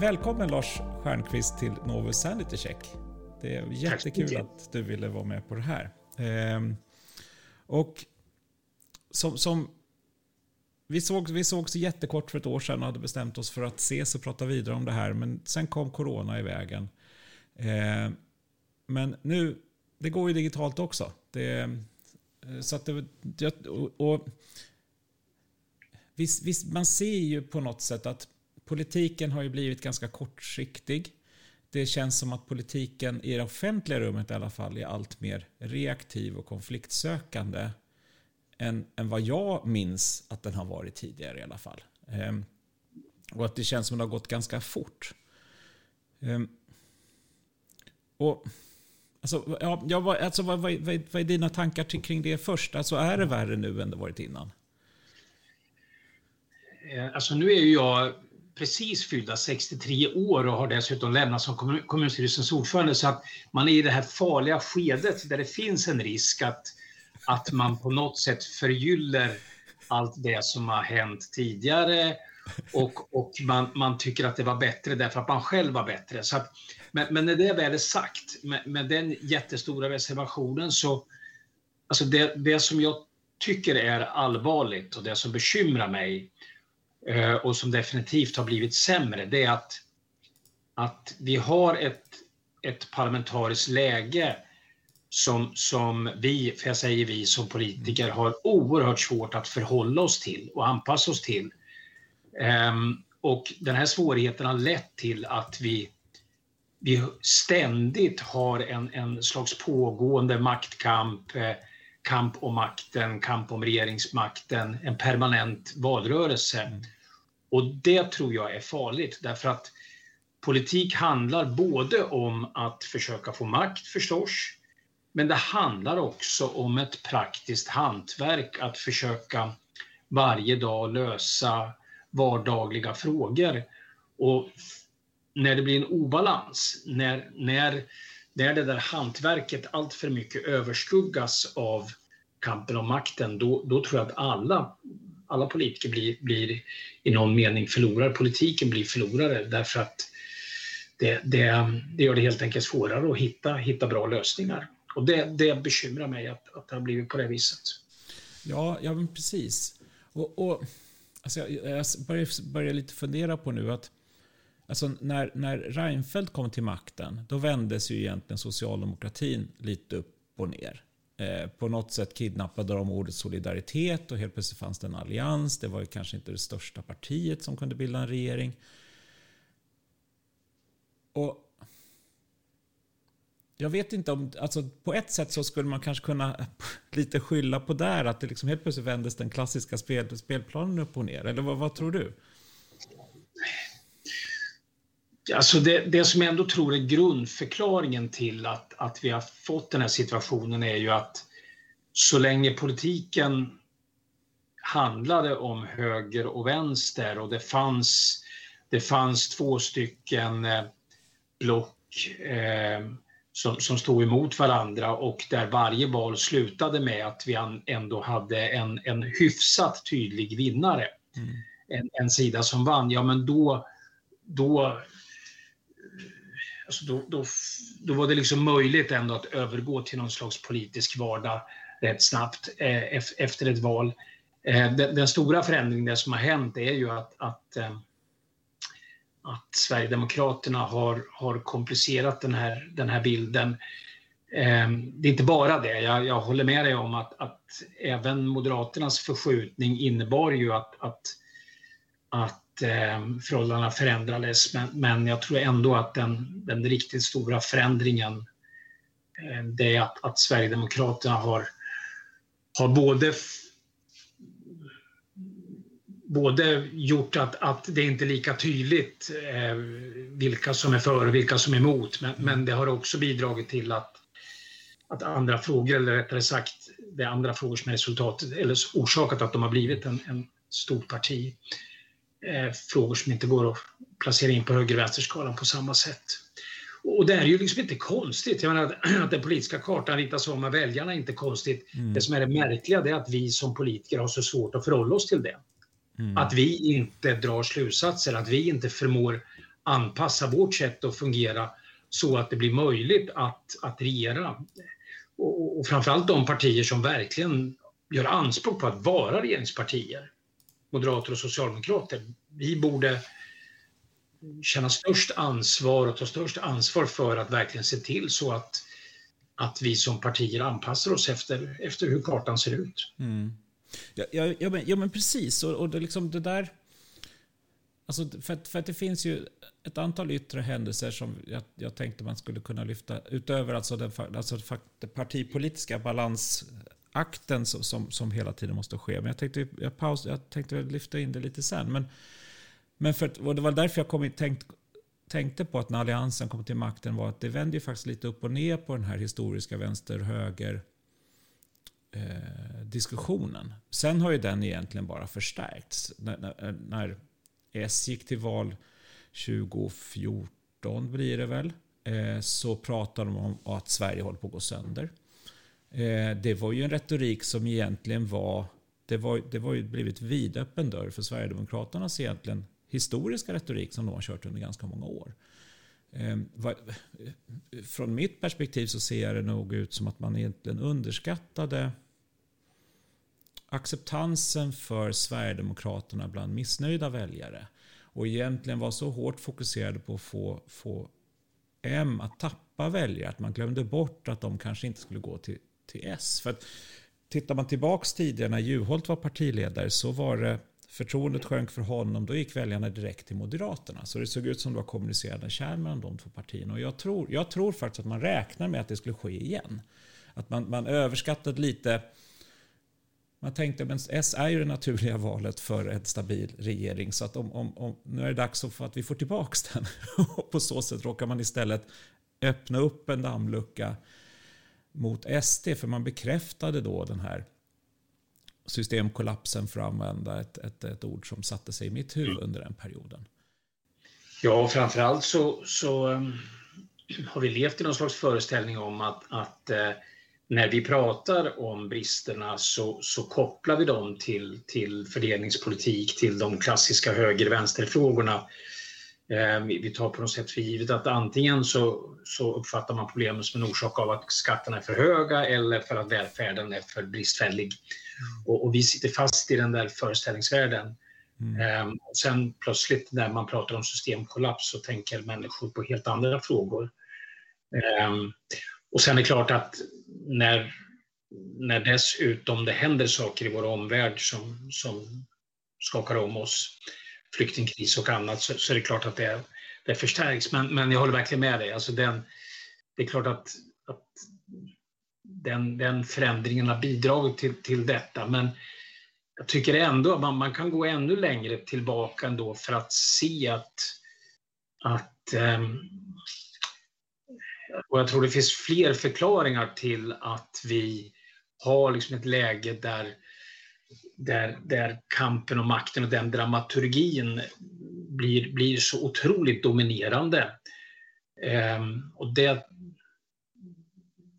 Välkommen Lars Stjernkvist till Novus Sanity Check. Det är jättekul att du ville vara med på det här. Ehm, och som, som vi såg, vi såg så jättekort för ett år sedan och hade bestämt oss för att ses och prata vidare om det här. Men sen kom corona i vägen. Ehm, men nu, det går ju digitalt också. Det, så att det, och, och, visst, visst, man ser ju på något sätt att politiken har ju blivit ganska kortsiktig. Det känns som att politiken i det offentliga rummet i alla fall är allt mer reaktiv och konfliktsökande än, än vad jag minns att den har varit tidigare i alla fall. Ehm, och att det känns som att det har gått ganska fort. Ehm, och Alltså, ja, ja, alltså, vad, vad, vad, vad är dina tankar kring det först? Alltså, är det värre nu än det varit innan? Eh, alltså nu är ju jag precis fyllda 63 år och har dessutom lämnat som kommunstyrelsens ordförande så att man är i det här farliga skedet där det finns en risk att, att man på något sätt förgyller allt det som har hänt tidigare och, och man, man tycker att det var bättre därför att man själv var bättre. Så att, men, men när det väl är sagt, med, med den jättestora reservationen så, alltså det, det som jag tycker är allvarligt och det som bekymrar mig Eh, och som definitivt har blivit sämre, det är att, att vi har ett, ett parlamentariskt läge som, som vi, för jag säger vi som politiker, har oerhört svårt att förhålla oss till och anpassa oss till. Um, och den här svårigheten har lett till att vi, vi ständigt har en, en slags pågående maktkamp, eh, kamp om makten, kamp om regeringsmakten, en permanent valrörelse. Mm. Och det tror jag är farligt därför att politik handlar både om att försöka få makt förstås, men det handlar också om ett praktiskt hantverk att försöka varje dag lösa vardagliga frågor. Och när det blir en obalans, när, när, när det där hantverket allt för mycket överskuggas av kampen om makten, då, då tror jag att alla alla politiker blir, blir i någon mening förlorare. Politiken blir förlorare därför att det, det, det gör det helt enkelt svårare att hitta, hitta bra lösningar. Och det, det bekymrar mig att, att det har blivit på det viset. Ja, ja men precis. Och, och, alltså jag, jag börjar, börjar lite fundera på nu att Alltså när, när Reinfeldt kom till makten, då vändes ju egentligen socialdemokratin lite upp och ner. Eh, på något sätt kidnappade de ordet solidaritet och helt plötsligt fanns det en allians. Det var ju kanske inte det största partiet som kunde bilda en regering. Och jag vet inte om, alltså på ett sätt så skulle man kanske kunna lite skylla på där att det liksom helt plötsligt vändes den klassiska spel, spelplanen upp och ner. Eller vad, vad tror du? Alltså det, det som jag ändå tror är grundförklaringen till att, att vi har fått den här situationen är ju att så länge politiken handlade om höger och vänster och det fanns, det fanns två stycken eh, block eh, som, som stod emot varandra och där varje val slutade med att vi ändå hade en, en hyfsat tydlig vinnare. Mm. En, en sida som vann, ja men då, då alltså då, då, då var det liksom möjligt ändå att övergå till någon slags politisk vardag rätt snabbt eh, efter ett val. Eh, den, den, stora förändringen det som har hänt är ju att, att, eh, att Sverigedemokraterna har, har komplicerat den här, den här bilden. Eh, det är inte bara det, jag, jag håller med dig om att, att även Moderaternas förskjutning innebar ju att, att, att eh, förhållandena förändrades. Men, men jag tror ändå att den, den riktigt stora förändringen eh, det är att, att Sverigedemokraterna har, har både både gjort att, att det inte är lika tydligt eh, vilka som är för och vilka som är emot, men, men det har också bidragit till att, att andra frågor, eller rättare sagt, det är andra frågor som är resultatet, eller orsakat att de har blivit en, en stort parti frågor som inte går att placera in på höger-vänster-skalan på samma sätt. Och det är ju liksom inte konstigt. Jag menar, att den politiska kartan ritas om med väljarna är inte konstigt. Mm. Det som är det märkliga är att vi som politiker har så svårt att förhålla oss till det. Mm. Att vi inte drar slutsatser, att vi inte förmår anpassa vårt sätt att fungera så att det blir möjligt att, att regera. Och, och framförallt de partier som verkligen gör anspråk på att vara regeringspartier, moderater och socialdemokrater, vi borde känna störst ansvar och ta störst ansvar för att verkligen se till så att, att vi som partier anpassar oss efter, efter hur kartan ser ut. Mm. Ja, ja, ja, men, ja, men precis. Och, och det, liksom det där... Alltså, för, att, för att det finns ju ett antal yttre händelser som jag, jag tänkte man skulle kunna lyfta utöver alltså den, alltså den partipolitiska akten som, som, som, hela tiden måste ske. Men jag tänkte, jag paus, jag tänkte lyfta in det lite sen. Men, men för, och det var därför jag kom in, tänkt, tänkte på att när Alliansen kom till makten var att det vände ju faktiskt lite upp och ner på den här historiska vänster-höger eh, diskussionen. Sen har ju den egentligen bara förstärkts. När, när, när S gick till val 2014 blir det väl, eh, så pratade de om att Sverige håller på att gå sönder. Eh, det var ju en retorik som egentligen var, det var, det var ju blivit vidöppen dörr för Sverigedemokraternas egentligen historiska retorik som de har kört under ganska många år. Eh, från mitt perspektiv så ser jag det nog ut som att man egentligen underskattade acceptansen för Sverigedemokraterna bland missnöjda väljare. Och egentligen var så hårt fokuserade på att få, få M att tappa väljare att man glömde bort att de kanske inte skulle gå till, till S. För att tittar man tillbaks tidigare när Juholt var partiledare så var det förtroendet sjönk för honom, då gick väljarna direkt till Moderaterna. Så det såg ut som det var kommunicerande kärn mellan de två partierna. Och jag tror, jag tror faktiskt att man räknar med att det skulle ske igen. Att man, man överskattade lite man tänkte att S är ju det naturliga valet för en stabil regering. Så att om, om, om, nu är det dags för att vi får tillbaka den. Och på så sätt råkar man istället öppna upp en dammlucka mot SD. För man bekräftade då den här systemkollapsen för att använda ett, ett, ett ord som satte sig i mitt huvud mm. under den perioden. Ja, och framförallt så, så um, har vi levt i någon slags föreställning om att, att uh, när vi pratar om bristerna så, så kopplar vi dem till, till fördelningspolitik, till de klassiska höger-vänster-frågorna. Eh, vi tar på något sätt för givet att antingen så, så uppfattar man problemet som en orsak av att skatterna är för höga eller för att välfärden är för bristfällig. Mm. Och, och vi sitter fast i den där föreställningsvärlden. Mm. Eh, sen plötsligt när man pratar om systemkollaps så tänker människor på helt andra frågor. Eh, och sen är det klart att när, när dessutom det händer saker i vår omvärld som, som skakar om oss, flyktingkris och annat, så, så är det klart att det, det förstärks. Men, men jag håller verkligen med dig. Alltså den, det är klart att, att den, den förändringen har bidragit till, till detta. Men jag tycker ändå att man, man kan gå ännu längre tillbaka ändå för att se att, att um, och jag tror det finns fler förklaringar till att vi har liksom ett läge där, där, där kampen om makten och den dramaturgin blir, blir så otroligt dominerande. Um, och det,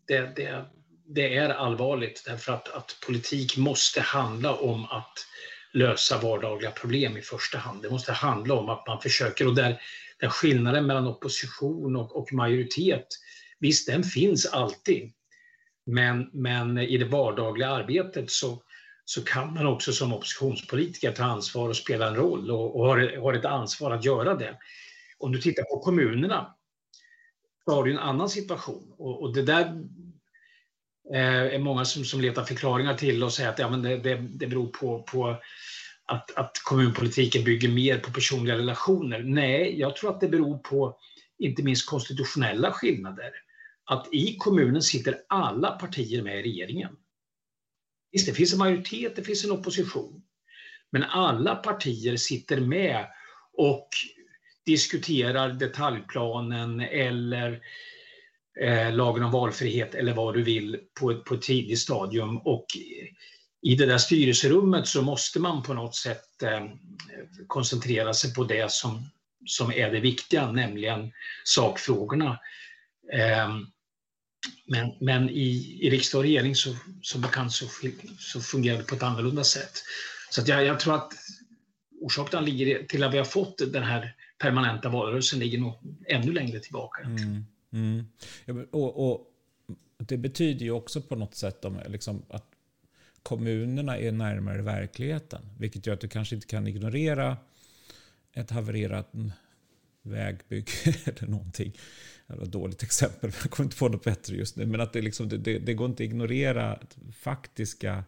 det, det, det, är allvarligt därför att, att politik måste handla om att lösa vardagliga problem i första hand. Det måste handla om att man försöker, och där, där skillnaden mellan opposition och, och majoritet Visst, den finns alltid. Men, men i det vardagliga arbetet så, så kan man också som oppositionspolitiker ta ansvar och spela en roll och, och har, har ett ansvar att göra det. Om du tittar på kommunerna så har du en annan situation. Och, och det där eh, är många som, som letar förklaringar till och säger att ja, men det, det, det beror på, på att, att kommunpolitiken bygger mer på personliga relationer. Nej, jag tror att det beror på inte minst konstitutionella skillnader att i kommunen sitter alla partier med i regeringen. Visst, det finns en majoritet, det finns en opposition. Men alla partier sitter med och diskuterar detaljplanen eller eh, lagen om valfrihet eller vad du vill på ett, på ett tidigt stadium. Och i det där styrelserummet så måste man på något sätt eh, koncentrera sig på det som, som är det viktiga, nämligen sakfrågorna. Eh, men, men i, i riksdag och regering så, som bekant så, så fungerar det på ett annorlunda sätt. Så jag, jag, tror att orsaken ligger till att vi har fått den här permanenta valrörelsen ligger nog ännu längre tillbaka. Mm, mm. och, och, det betyder ju också på något sätt liksom, att kommunerna är närmare verkligheten. Vilket gör att du kanske inte kan ignorera ett havererat vägbygge eller någonting. Det var ett dåligt exempel, jag kommer inte på något bättre just nu. Men att det, liksom, det, det går inte att ignorera faktiska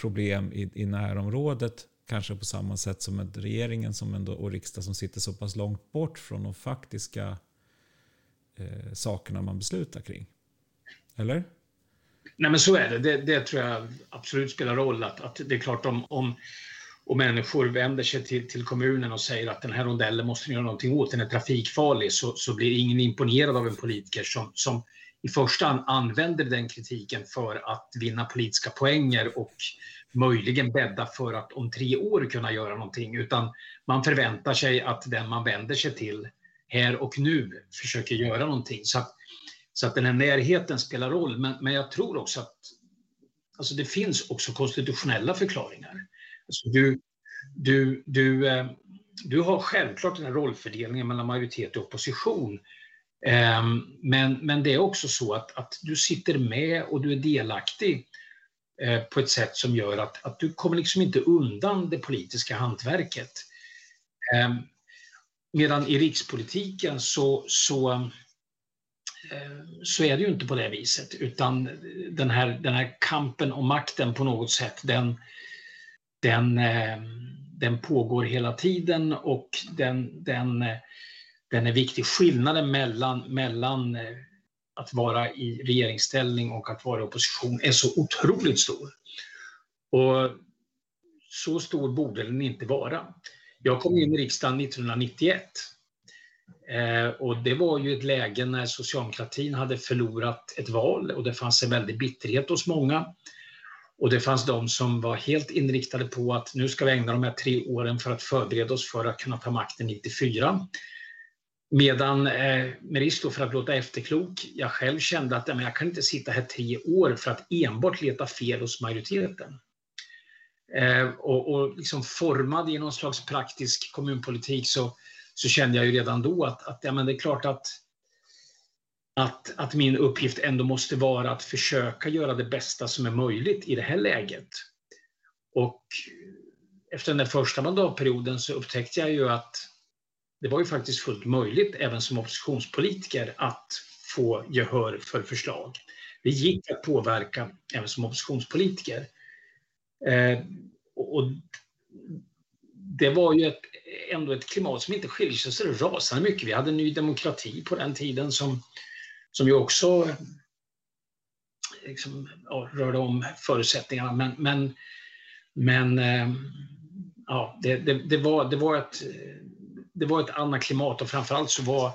problem i, i närområdet. Kanske på samma sätt som att regeringen som ändå, och riksdag som sitter så pass långt bort från de faktiska eh, sakerna man beslutar kring. Eller? Nej men så är det. det. det. tror jag absolut spelar roll. Att, att det är klart om, om, och människor vänder sig till, till kommunen och säger att den här rondellen måste ni göra någonting åt, den är trafikfarlig, så, så blir ingen imponerad av en politiker som, som i första hand använder den kritiken för att vinna politiska poänger och möjligen bädda för att om tre år kunna göra någonting, utan man förväntar sig att den man vänder sig till här och nu försöker göra någonting. Så att, så att den här närheten spelar roll, men, men jag tror också att alltså det finns också konstitutionella förklaringar. Så du, du, du, eh, du har självklart den här rollfördelningen mellan majoritet och opposition. Eh, men, men det är också så att, att du sitter med och du är delaktig eh, på ett sätt som gör att, att du kommer liksom inte undan det politiska hantverket. Eh, medan i rikspolitiken så, så eh, så är det ju inte på det viset, utan den här, den här kampen om makten på något sätt, den, den, eh, den pågår hela tiden och den, den, eh, den är viktig. Skillnaden mellan, mellan eh, att vara i regeringsställning och att vara i opposition är så otroligt stor. Och så stor borde den inte vara. Jag kom in i riksdagen 1991 Eh, och det var ju ett läge när socialdemokratin hade förlorat ett val och det fanns en väldig bitterhet hos många. Och det fanns de som var helt inriktade på att nu ska vi ägna de här tre åren för att förbereda oss för att kunna ta makten 94. Medan, eh, med risk för att låta efterklok, jag själv kände att jag kan inte sitta här tre år för att enbart leta fel hos majoriteten. Eh, och, och liksom formad i någon slags praktisk kommunpolitik så så kände jag ju redan då att, att ja, men det är klart att, att, att min uppgift ändå måste vara att försöka göra det bästa som är möjligt i det här läget. Och efter den där första mandatperioden så upptäckte jag ju att det var ju faktiskt fullt möjligt även som oppositionspolitiker att få gehör för förslag. Det gick att påverka även som oppositionspolitiker. Eh, och det var ju ett, ändå ett klimat som inte skiljer sig så rasande mycket. Vi hade Ny Demokrati på den tiden som, som ju också liksom, ja, rörde om förutsättningarna. Men, men, men eh, ja, det, det, det, var, det, var ett, det var ett annat klimat och framförallt så var,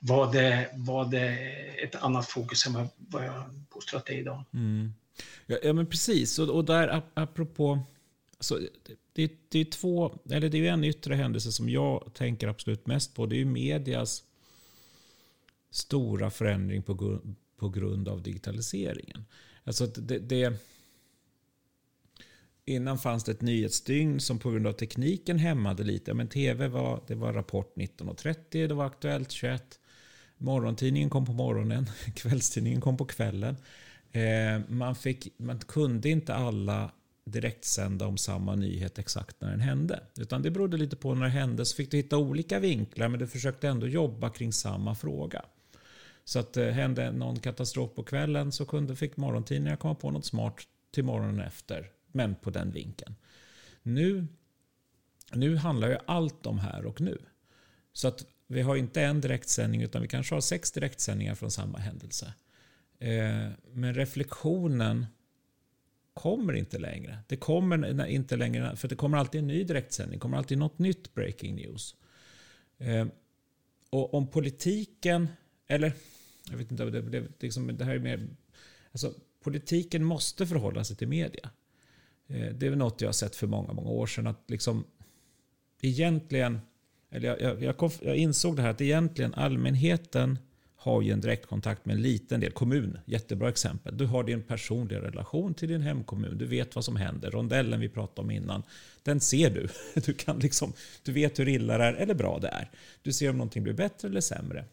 var, det, var det ett annat fokus än vad, jag påstår att det är idag. Mm. Ja, ja, men precis. Och, och där apropå så det, det, är två, eller det är en yttre händelse som jag tänker absolut mest på. Det är medias stora förändring på, på grund av digitaliseringen. Alltså det, det, innan fanns det ett nyhetsdygn som på grund av tekniken hämmade lite. Men tv var, det var Rapport 19.30, det var Aktuellt 21. Morgontidningen kom på morgonen, kvällstidningen kom på kvällen. Eh, man, fick, man kunde inte alla direktsända om samma nyhet exakt när den hände. Utan det berodde lite på när det hände så fick du hitta olika vinklar men du försökte ändå jobba kring samma fråga. Så att eh, hände någon katastrof på kvällen så kunde, fick morgontidningarna komma på något smart till morgonen efter. Men på den vinkeln. Nu, nu handlar ju allt om här och nu. Så att vi har inte en direktsändning utan vi kanske har sex direktsändningar från samma händelse. Eh, men reflektionen kommer inte längre. Det kommer inte längre, för det kommer alltid en ny direktsändning, det kommer alltid något nytt breaking news. Eh, och om politiken, eller jag vet inte, det, det, liksom, det här är mer, alltså politiken måste förhålla sig till media. Eh, det är något jag har sett för många, många år sedan att liksom egentligen, eller jag, jag, jag, jag insåg det här att egentligen allmänheten har ju en direktkontakt med en liten del, kommun, jättebra exempel. Du har din personliga relation till din hemkommun, du vet vad som händer. Rondellen vi pratade om innan, den ser du. Du, kan liksom, du vet hur illa det är eller bra det är. Du ser om någonting blir bättre eller sämre.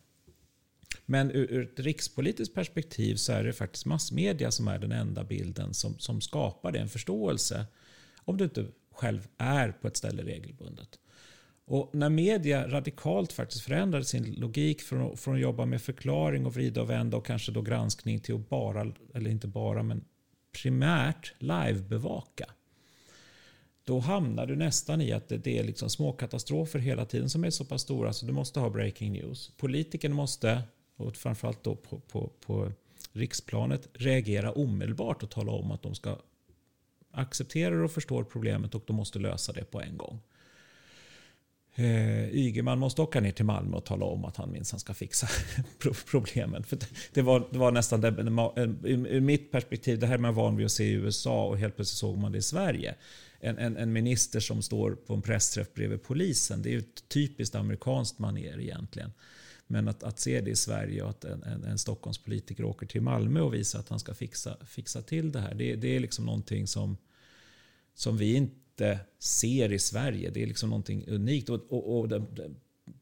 Men ur, ur ett rikspolitiskt perspektiv så är det faktiskt massmedia som är den enda bilden som, som skapar den förståelse. Om du inte själv är på ett ställe regelbundet. Och när media radikalt faktiskt förändrade sin logik från, från att jobba med förklaring och vrida och vända och kanske då granskning till att bara, eller inte bara, men primärt livebevaka. Då hamnar du nästan i att det är liksom små katastrofer hela tiden som är så pass stora så du måste ha breaking news. Politiken måste, och framförallt då på, på, på riksplanet, reagera omedelbart och tala om att de ska acceptera och förstår problemet och de måste lösa det på en gång. Eh, Ygeman måste åka ner till Malmö och tala om att han minsann ska fixa problemen. För det, var, det var nästan det, ur eh, mitt perspektiv, det här man van vid att se i USA och helt plötsligt såg man det i Sverige. En, en, en minister som står på en pressträff bredvid polisen, det är ju ett typiskt amerikanskt manér egentligen. Men att, att se det i Sverige och att en, en, en Stockholmspolitiker åker till Malmö och visar att han ska fixa, fixa till det här. Det, det är liksom någonting som, som vi inte ser i Sverige. Det är liksom någonting unikt. Och, och, och den, den,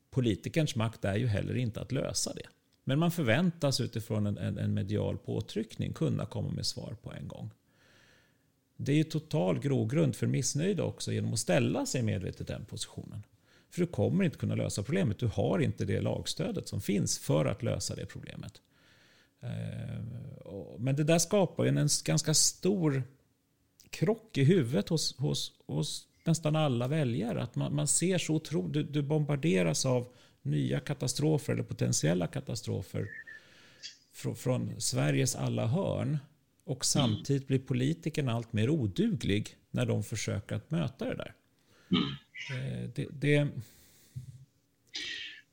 politikerns makt är ju heller inte att lösa det. Men man förväntas utifrån en, en, en medial påtryckning kunna komma med svar på en gång. Det är ju total grogrund för missnöjda också genom att ställa sig medvetet i den positionen. För du kommer inte kunna lösa problemet. Du har inte det lagstödet som finns för att lösa det problemet. Eh, men det där skapar en ganska stor krock i huvudet hos, hos, hos nästan alla väljare. Att man, man ser så otroligt, du, du bombarderas av nya katastrofer eller potentiella katastrofer från, från Sveriges alla hörn. Och samtidigt blir politikerna allt mer oduglig när de försöker att möta det där. Mm. Det, det,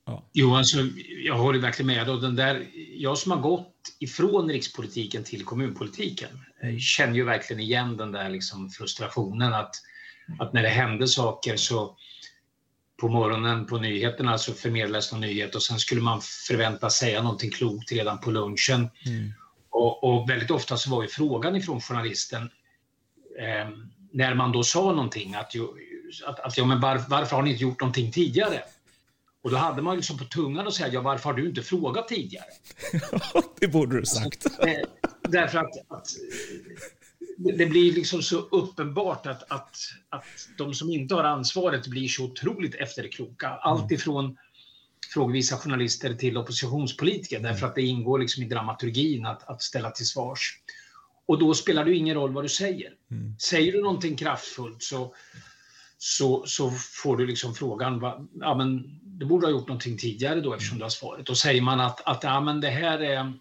ja. Jo, alltså, jag håller verkligen med. Och den där, jag som har gått ifrån rikspolitiken till kommunpolitiken eh, känner ju verkligen igen den där liksom frustrationen att, att när det hände saker så på morgonen på nyheterna så förmedlades någon nyhet och sen skulle man förväntas säga någonting klokt redan på lunchen. Mm. Och, och, väldigt ofta så var ju frågan ifrån journalisten eh, när man då sa någonting att, ju, att, att ja, men var, varför har ni inte gjort någonting tidigare? Och då hade man liksom på tungan att säga, ja varför har du inte frågat tidigare? det borde du sagt. Eh, därför att, att, det blir liksom så uppenbart att, att, att de som inte har ansvaret blir så otroligt efterkloka. Allt mm. ifrån frågvisa journalister till oppositionspolitiker därför att det ingår liksom i dramaturgin att, att ställa till svars. Och då spelar det ingen roll vad du säger. Mm. Säger du någonting kraftfullt så, så, så får du liksom frågan, va, ja, men du borde ha gjort någonting tidigare då eftersom du har svaret. Då säger man att, att ja, men det här är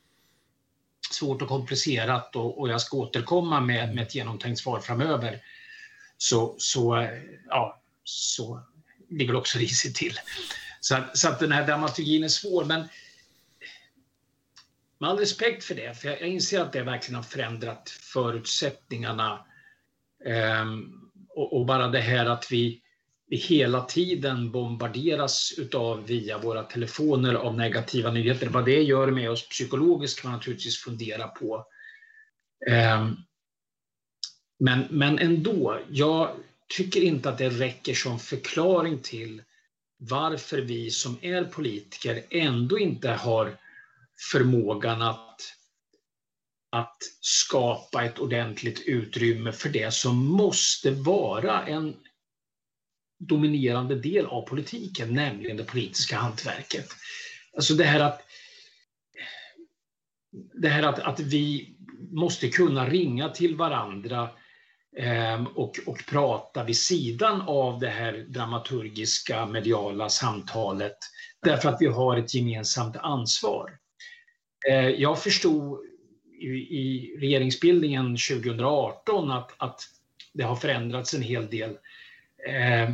svårt och komplicerat och, och jag ska återkomma med, med ett genomtänkt svar framöver. Så, så, ja, så ligger det också risigt till. Så, så att den här dramaturgin är svår. Men med all respekt för det, för jag, jag inser att det verkligen har förändrat förutsättningarna. Um, och, och, bara det här att vi vi hela tiden bombarderas utav via våra telefoner av negativa nyheter. Vad det gör med oss psykologiskt kan man naturligtvis fundera på. Ehm, men, men ändå, jag tycker inte att det räcker som förklaring till varför vi som är politiker ändå inte har förmågan att, att skapa ett ordentligt utrymme för det som måste vara en, dominerande del av politiken, nämligen det politiska hantverket. Alltså det här att, det här att, att vi måste kunna ringa till varandra ehm, och, och prata vid sidan av det här dramaturgiska mediala samtalet därför att vi har ett gemensamt ansvar. Eh, jag förstod i, i regeringsbildningen 2018 att, att det har förändrats en hel del Eh,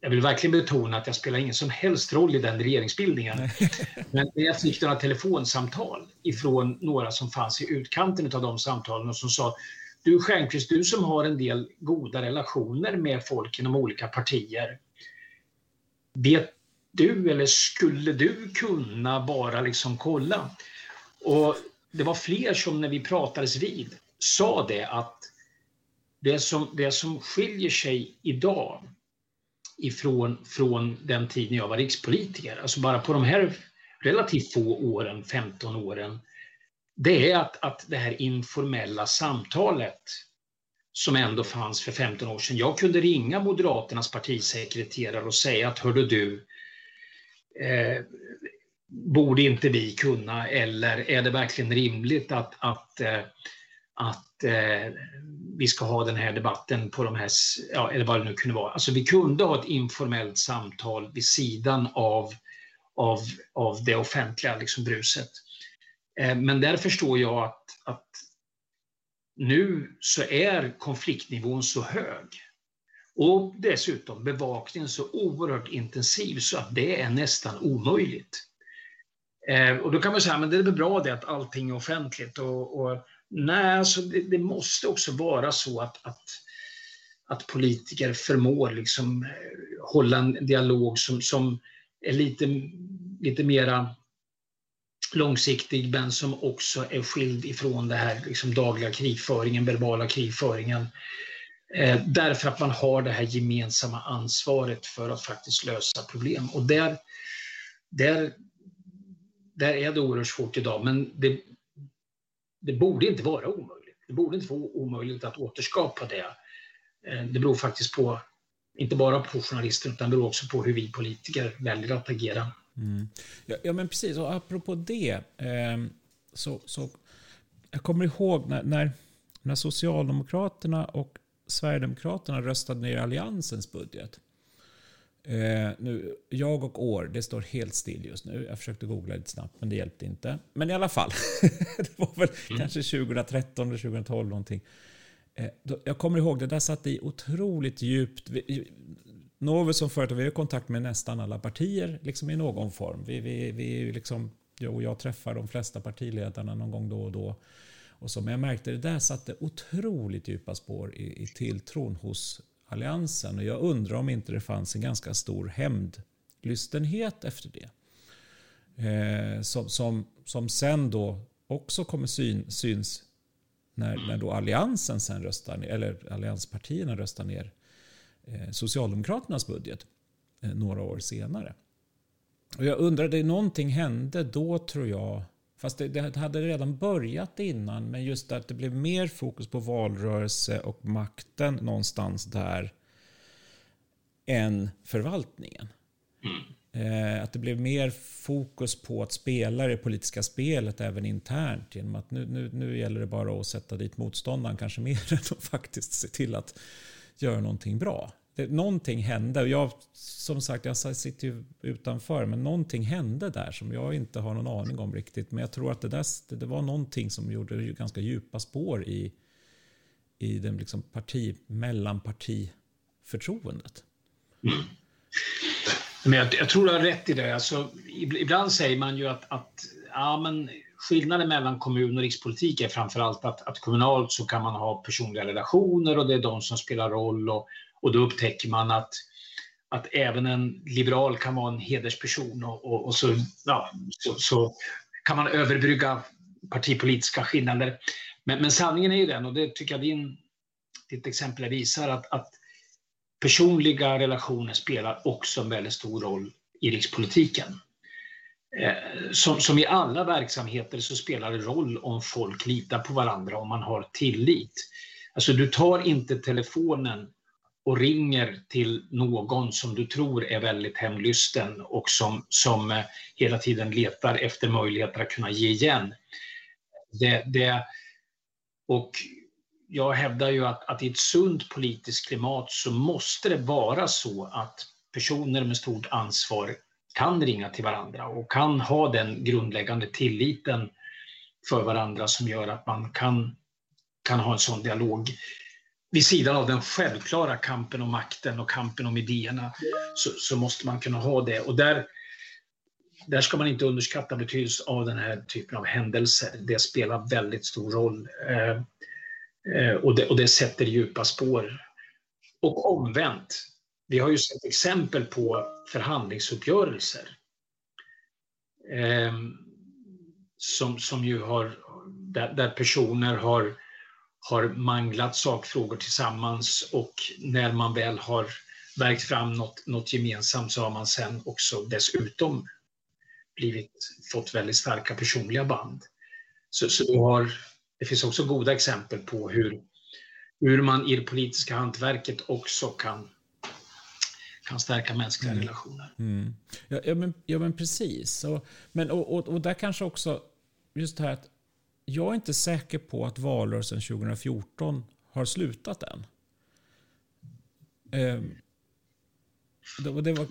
jag vill verkligen betona att jag spelar ingen som helst roll i den regeringsbildningen. Men jag fick några telefonsamtal ifrån några som fanns i utkanten av de samtalen och som sa du Stjernquist, du som har en del goda relationer med folk inom olika partier. Vet du eller skulle du kunna bara liksom kolla? Och det var fler som när vi pratades vid sa det att det som, det som skiljer sig idag ifrån från den tiden jag var rikspolitiker, alltså bara på de här relativt få åren, 15 åren, det är att, att det här informella samtalet som ändå fanns för 15 år sedan. Jag kunde ringa Moderaternas partisekreterare och säga att hörde du, eh, borde inte vi kunna eller är det verkligen rimligt att, att, eh, att eh, vi ska ha den här debatten på de här, ja, eller vad det nu kunde vara. Alltså vi kunde ha ett informellt samtal vid sidan av, av, av det offentliga liksom, bruset. Eh, men där förstår jag att, att nu så är konfliktnivån så hög och dessutom bevakningen så oerhört intensiv så att det är nästan omöjligt. Eh, och då kan man säga, men det är väl bra det att allting är offentligt. Och, och nej, alltså det, det, måste också vara så att, att, att politiker förmår liksom eh, hålla en dialog som, som är lite, lite mera långsiktig men som också är skild ifrån det här liksom dagliga krigföringen, verbala krigföringen. Eh, därför att man har det här gemensamma ansvaret för att faktiskt lösa problem. Och där, där, där är det oerhört svårt idag, men det, det borde inte vara omöjligt. Det borde inte vara omöjligt att återskapa det. Eh, det beror faktiskt på, inte bara på journalister, utan det beror också på hur vi politiker väljer att agera. Mm. Ja, ja, men precis. Och apropå det. Eh, så, så, jag kommer ihåg när, när, när Socialdemokraterna och Sverigedemokraterna röstade ner Alliansens budget. Eh, nu, jag och år, det står helt still just nu. Jag försökte googla lite snabbt, men det hjälpte inte. Men i alla fall, det var väl mm. kanske 2013 eller 2012 någonting. Eh, då, jag kommer ihåg, det där satt i otroligt djupt. Novus som företag, vi har kontakt med nästan alla partier liksom i någon form. Vi, vi, vi liksom, jag och jag träffar de flesta partiledarna någon gång då och då. Och så, men jag märkte det där satte otroligt djupa spår i, i tilltron hos Alliansen. Och jag undrar om inte det fanns en ganska stor hämndlystenhet efter det. Eh, som, som, som sen då också kommer syn, syns när, när då Alliansen sen röstar ner, eller allianspartierna röstar ner Eh, Socialdemokraternas budget eh, några år senare. Och jag undrar, det någonting hände då tror jag, fast det, det, hade redan börjat innan, men just att det blev mer fokus på valrörelse och makten någonstans där än förvaltningen. Mm. att det blev mer fokus på att spela det politiska spelet även internt genom att nu, nu, nu gäller det bara att sätta dit motståndaren kanske mer än att faktiskt se till att göra någonting bra. Det, någonting hände. Och jag, som sagt, jag sitter ju utanför, men någonting hände där som jag inte har någon aning om riktigt. Men jag tror att det, där, det var någonting som gjorde ganska djupa spår i, i den liksom parti, mellanpartiförtroendet. Mm. Men jag, jag, tror du har rätt i det. Alltså, ibland säger man ju att, att ja, men skillnaden mellan kommun och rikspolitik är framförallt att, att kommunalt så kan man ha personliga relationer och det är de som spelar roll och, och då upptäcker man att, att även en liberal kan vara en hedersperson och, och, och så, ja, så, så, kan man överbrygga partipolitiska skillnader. Men, men, sanningen är ju den, och det tycker jag din, ditt exempel visar, att, att personliga relationer spelar också en väldigt stor roll i rikspolitiken. Eh, som, som, i alla verksamheter så spelar det roll om folk litar på varandra, om man har tillit. Alltså du tar inte telefonen och ringer till någon som du tror är väldigt hemlysten och som, som eh, hela tiden letar efter möjligheter att kunna ge igen. Det, det, och jag hävdar ju att, att i ett sunt politiskt klimat så måste det vara så att personer med stort ansvar kan ringa till varandra och kan ha den grundläggande tilliten för varandra som gör att man kan, kan ha en sån dialog. Vid sidan av den självklara kampen om makten och kampen om idéerna så, så måste man kunna ha det. Och där, där ska man inte underskatta betydelsen av den här typen av händelser. Det spelar väldigt stor roll. Eh, eh, och, det, och det sätter djupa spår. Och omvänt, vi har ju sett exempel på förhandlingsuppgörelser eh, som, som ju har, där, där, personer har, har manglat sakfrågor tillsammans och när man väl har verkt fram något, något gemensamt så har man sen också dessutom blivit, fått väldigt starka personliga band. Så, så har, det finns också goda exempel på hur, hur man i det politiska hantverket också kan kan stärka mänskliga mm. relationer. Mm. Ja, ja, men, ja, men precis. Och, men, och, och, och där kanske också just det här att jag är inte säker på att valrörelsen 2014 har slutat än. Eh, det, det var...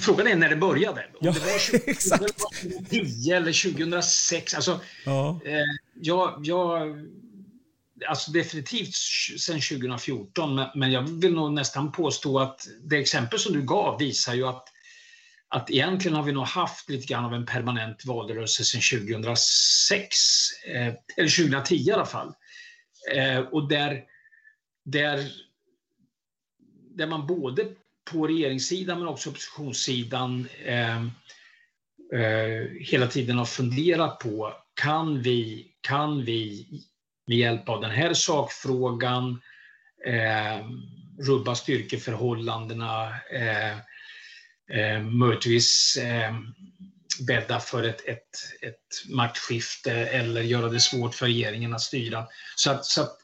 Frågan är när det började. Om ja, det var 2010 eller 2006. Alltså, ja. Eh, jag, jag alltså definitivt sedan 2014, men jag vill nog nästan påstå att det exempel som du gav visar ju att, att egentligen har vi nog haft lite grann av en permanent valrörelse sedan 2006, eh, eller 2010 i alla fall. Eh, och där, där, där man både på regeringssidan men också oppositionssidan eh, eh, hela tiden har funderat på kan vi, kan vi med hjälp av den här sakfrågan eh, rubba styrkeförhållandena, eh, eh, möjligtvis eh, bädda för ett, ett, ett maktskifte eller göra det svårt för regeringen att styra. Så att, så att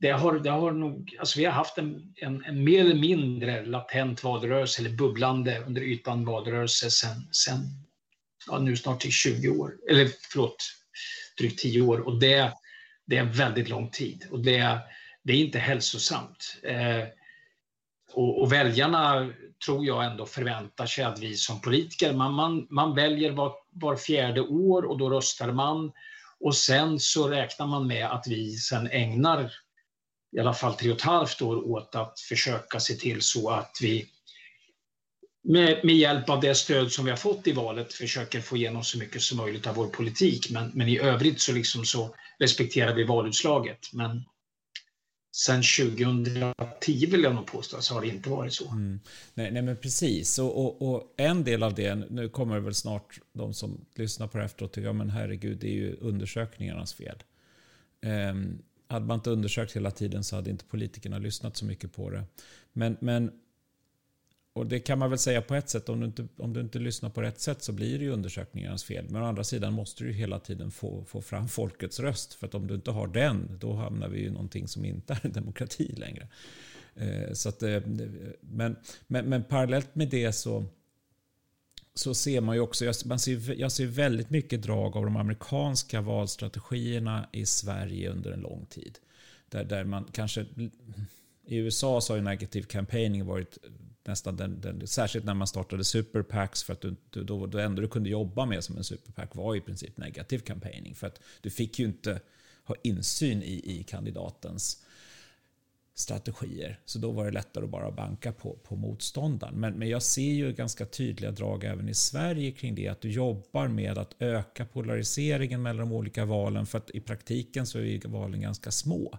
det har, det har nog, alltså vi har haft en, en, en, mer eller mindre latent valrörelse, eller bubblande under ytan valrörelse sen, sen ja, nu snart till 20 år, eller förlåt, drygt 10 år. Och det, det är väldigt lång tid och det, det är inte hälsosamt. Eh, och, och, väljarna tror jag ändå förväntar sig att vi som politiker, man, man, man väljer var, var fjärde år och då röstar man och sen så räknar man med att vi sen ägnar i alla fall tre och ett halvt år åt att försöka se till så att vi med, med, hjälp av det stöd som vi har fått i valet försöker få igenom så mycket som möjligt av vår politik. Men, men i övrigt så, liksom så respekterar vi valutslaget. Men sen 2010 vill jag nog påstå så har det inte varit så. Mm. Nej, nej, men precis. Och, och, och, en del av det, nu kommer det väl snart de som lyssnar på det efteråt tycker, ja men herregud, det är ju undersökningarnas fel. Um, hade man inte undersökt hela tiden så hade inte politikerna lyssnat så mycket på det. Men, men och det kan man väl säga på ett sätt, om du, inte, om du inte lyssnar på rätt sätt så blir det ju undersökningarnas fel. Men å andra sidan måste du hela tiden få, få fram folkets röst. För att om du inte har den, då hamnar vi i någonting som inte är en demokrati längre. Eh, så att, eh, men, men, men parallellt med det så, så ser man ju också, jag, man ser, jag ser väldigt mycket drag av de amerikanska valstrategierna i Sverige under en lång tid. Där, där man kanske, i USA så har ju negativ campaigning varit nästan den, den, särskilt när man startade superpacks för att du, du, då, det enda du kunde jobba med som en superpack var i princip negativ campaigning. För att du fick ju inte ha insyn i, i kandidatens strategier. Så då var det lättare att bara banka på, på motståndaren. Men, men jag ser ju ganska tydliga drag även i Sverige kring det. Att du jobbar med att öka polariseringen mellan de olika valen. För att i praktiken så är valen ganska små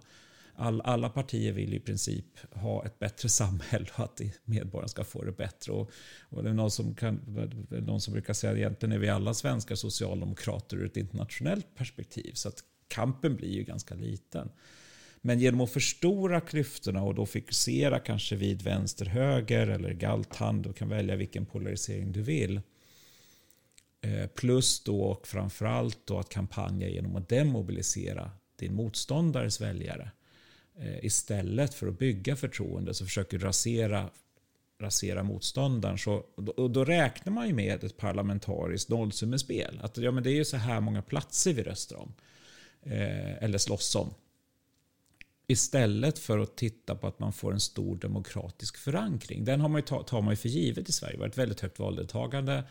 all, alla partier vill i princip ha ett bättre samhälle och att medborgarna ska få det bättre. Och, och det är någon som, kan, någon som brukar säga att egentligen är vi alla svenskar socialdemokrater ur ett internationellt perspektiv. Så att kampen blir ju ganska liten. Men genom att förstora klyftorna och då fokusera kanske vid vänster-höger eller galthand, du kan välja vilken polarisering du vill. Eh, plus då och framförallt då att kampanja genom att demobilisera din motståndares väljare. Eh, istället för att bygga förtroende så försöker du rasera, rasera motståndaren. Så, och då räknar man ju med ett parlamentariskt nollsummespel. Att ja, men det är ju så här många platser vi röstar om. Eh, eller slåss om. Istället för att titta på att man får en stor demokratisk förankring. Den har man ju, tar man ju för givet i Sverige. Det har varit väldigt högt valdeltagande.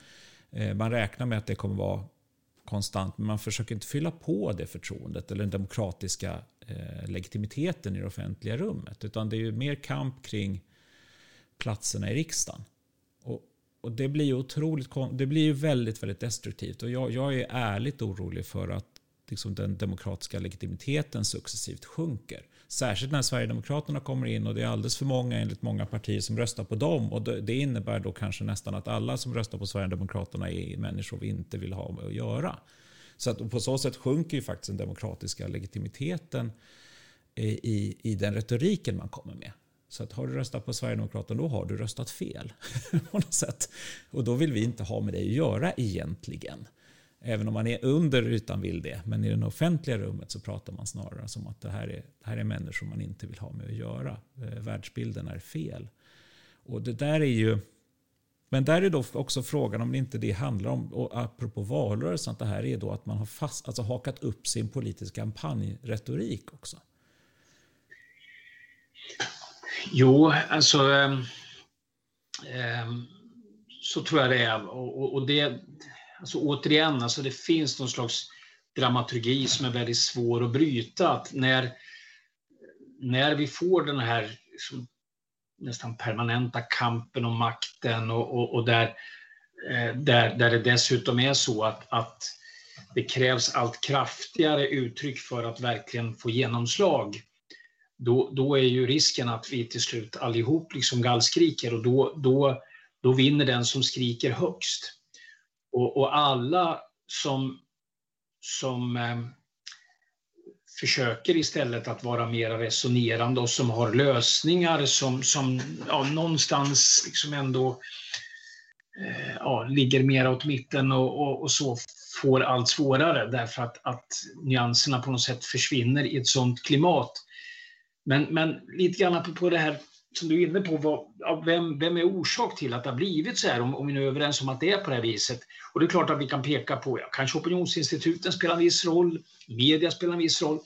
Eh, man räknar med att det kommer vara konstant, men man försöker inte fylla på det förtroendet eller den demokratiska eh, legitimiteten i det offentliga rummet. Utan det är ju mer kamp kring platserna i riksdagen. Och, och det blir ju otroligt, det blir ju väldigt, väldigt destruktivt. Och jag, jag är ärligt orolig för att liksom den demokratiska legitimiteten successivt sjunker. Särskilt när Sverigedemokraterna kommer in och det är alldeles för många enligt många partier som röstar på dem. Och det innebär då kanske nästan att alla som röstar på Sverigedemokraterna är människor vi inte vill ha med att göra. Så att på så sätt sjunker ju faktiskt den demokratiska legitimiteten eh, i, i den retoriken man kommer med. Så att har du röstat på Sverigedemokraterna då har du röstat fel. på något sätt. Och då vill vi inte ha med dig att göra egentligen. Även om man är under ytan vill det. Men i det offentliga rummet så pratar man snarare som att det här är, det här är människor man inte vill ha med att göra. Eh, världsbilden är fel. Och det där är ju... Men där är då också frågan om det inte det handlar om, och apropå valrörelsen, att det här är då att man har fast, alltså hakat upp sin politiska kampanjretorik också. Jo, alltså... Eh, eh, så tror jag det är. Och, och det, alltså återigen, alltså det finns någon slags dramaturgi som är väldigt svår att bryta. Att när, när vi får den här liksom, nästan permanenta kampen om makten och, och, och där, eh, där, där det dessutom är så att, att det krävs allt kraftigare uttryck för att verkligen få genomslag då, då är ju risken att vi till slut allihop liksom gallskriker och då, då, då vinner den som skriker högst. Och, och alla som, som eh, försöker istället att vara mer resonerande och som har lösningar som, som ja, någonstans liksom ändå eh, ja, ligger mer åt mitten och, och, och, så får allt svårare därför att, att nyanserna på något sätt försvinner i ett sådant klimat. Men, men lite grann på det här som du är inne på, vad, vem, vem är orsak till att det har blivit så här, om, om vi nu är överens om att det är på det här viset? Och det är klart att vi kan peka på, ja, kanske opinionsinstituten spelar en viss roll, media spelar en viss roll.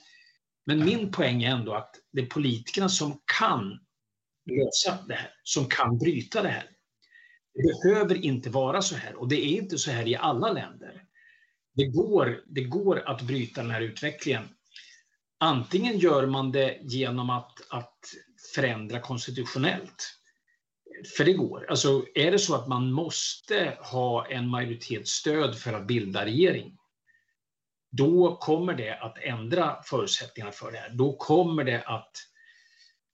Men min poäng är ändå att det är politikerna som kan lösa det här, som kan bryta det här. Det behöver inte vara så här och det är inte så här i alla länder. Det går, det går att bryta den här utvecklingen Antingen gör man det genom att, att förändra konstitutionellt. För det går. Alltså, är det så att man måste ha en majoritetsstöd för att bilda regering, då kommer det att ändra förutsättningarna för det här. Då kommer det att,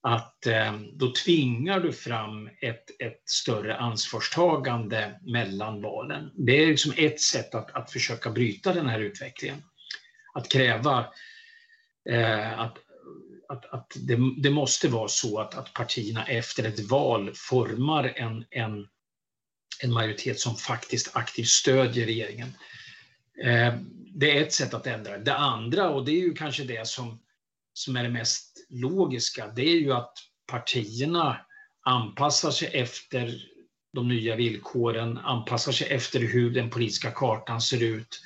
att eh, då tvingar du fram ett, ett större ansvarstagande mellan valen. Det är liksom ett sätt att, att försöka bryta den här utvecklingen. Att kräva eh, att, att, att det, det, måste vara så att, att partierna efter ett val formar en, en, en majoritet som faktiskt aktivt stödjer regeringen. Eh, det är ett sätt att ändra det. andra, och det är ju kanske det som, som är det mest logiska, det är ju att partierna anpassar sig efter de nya villkoren, anpassar sig efter hur den politiska kartan ser ut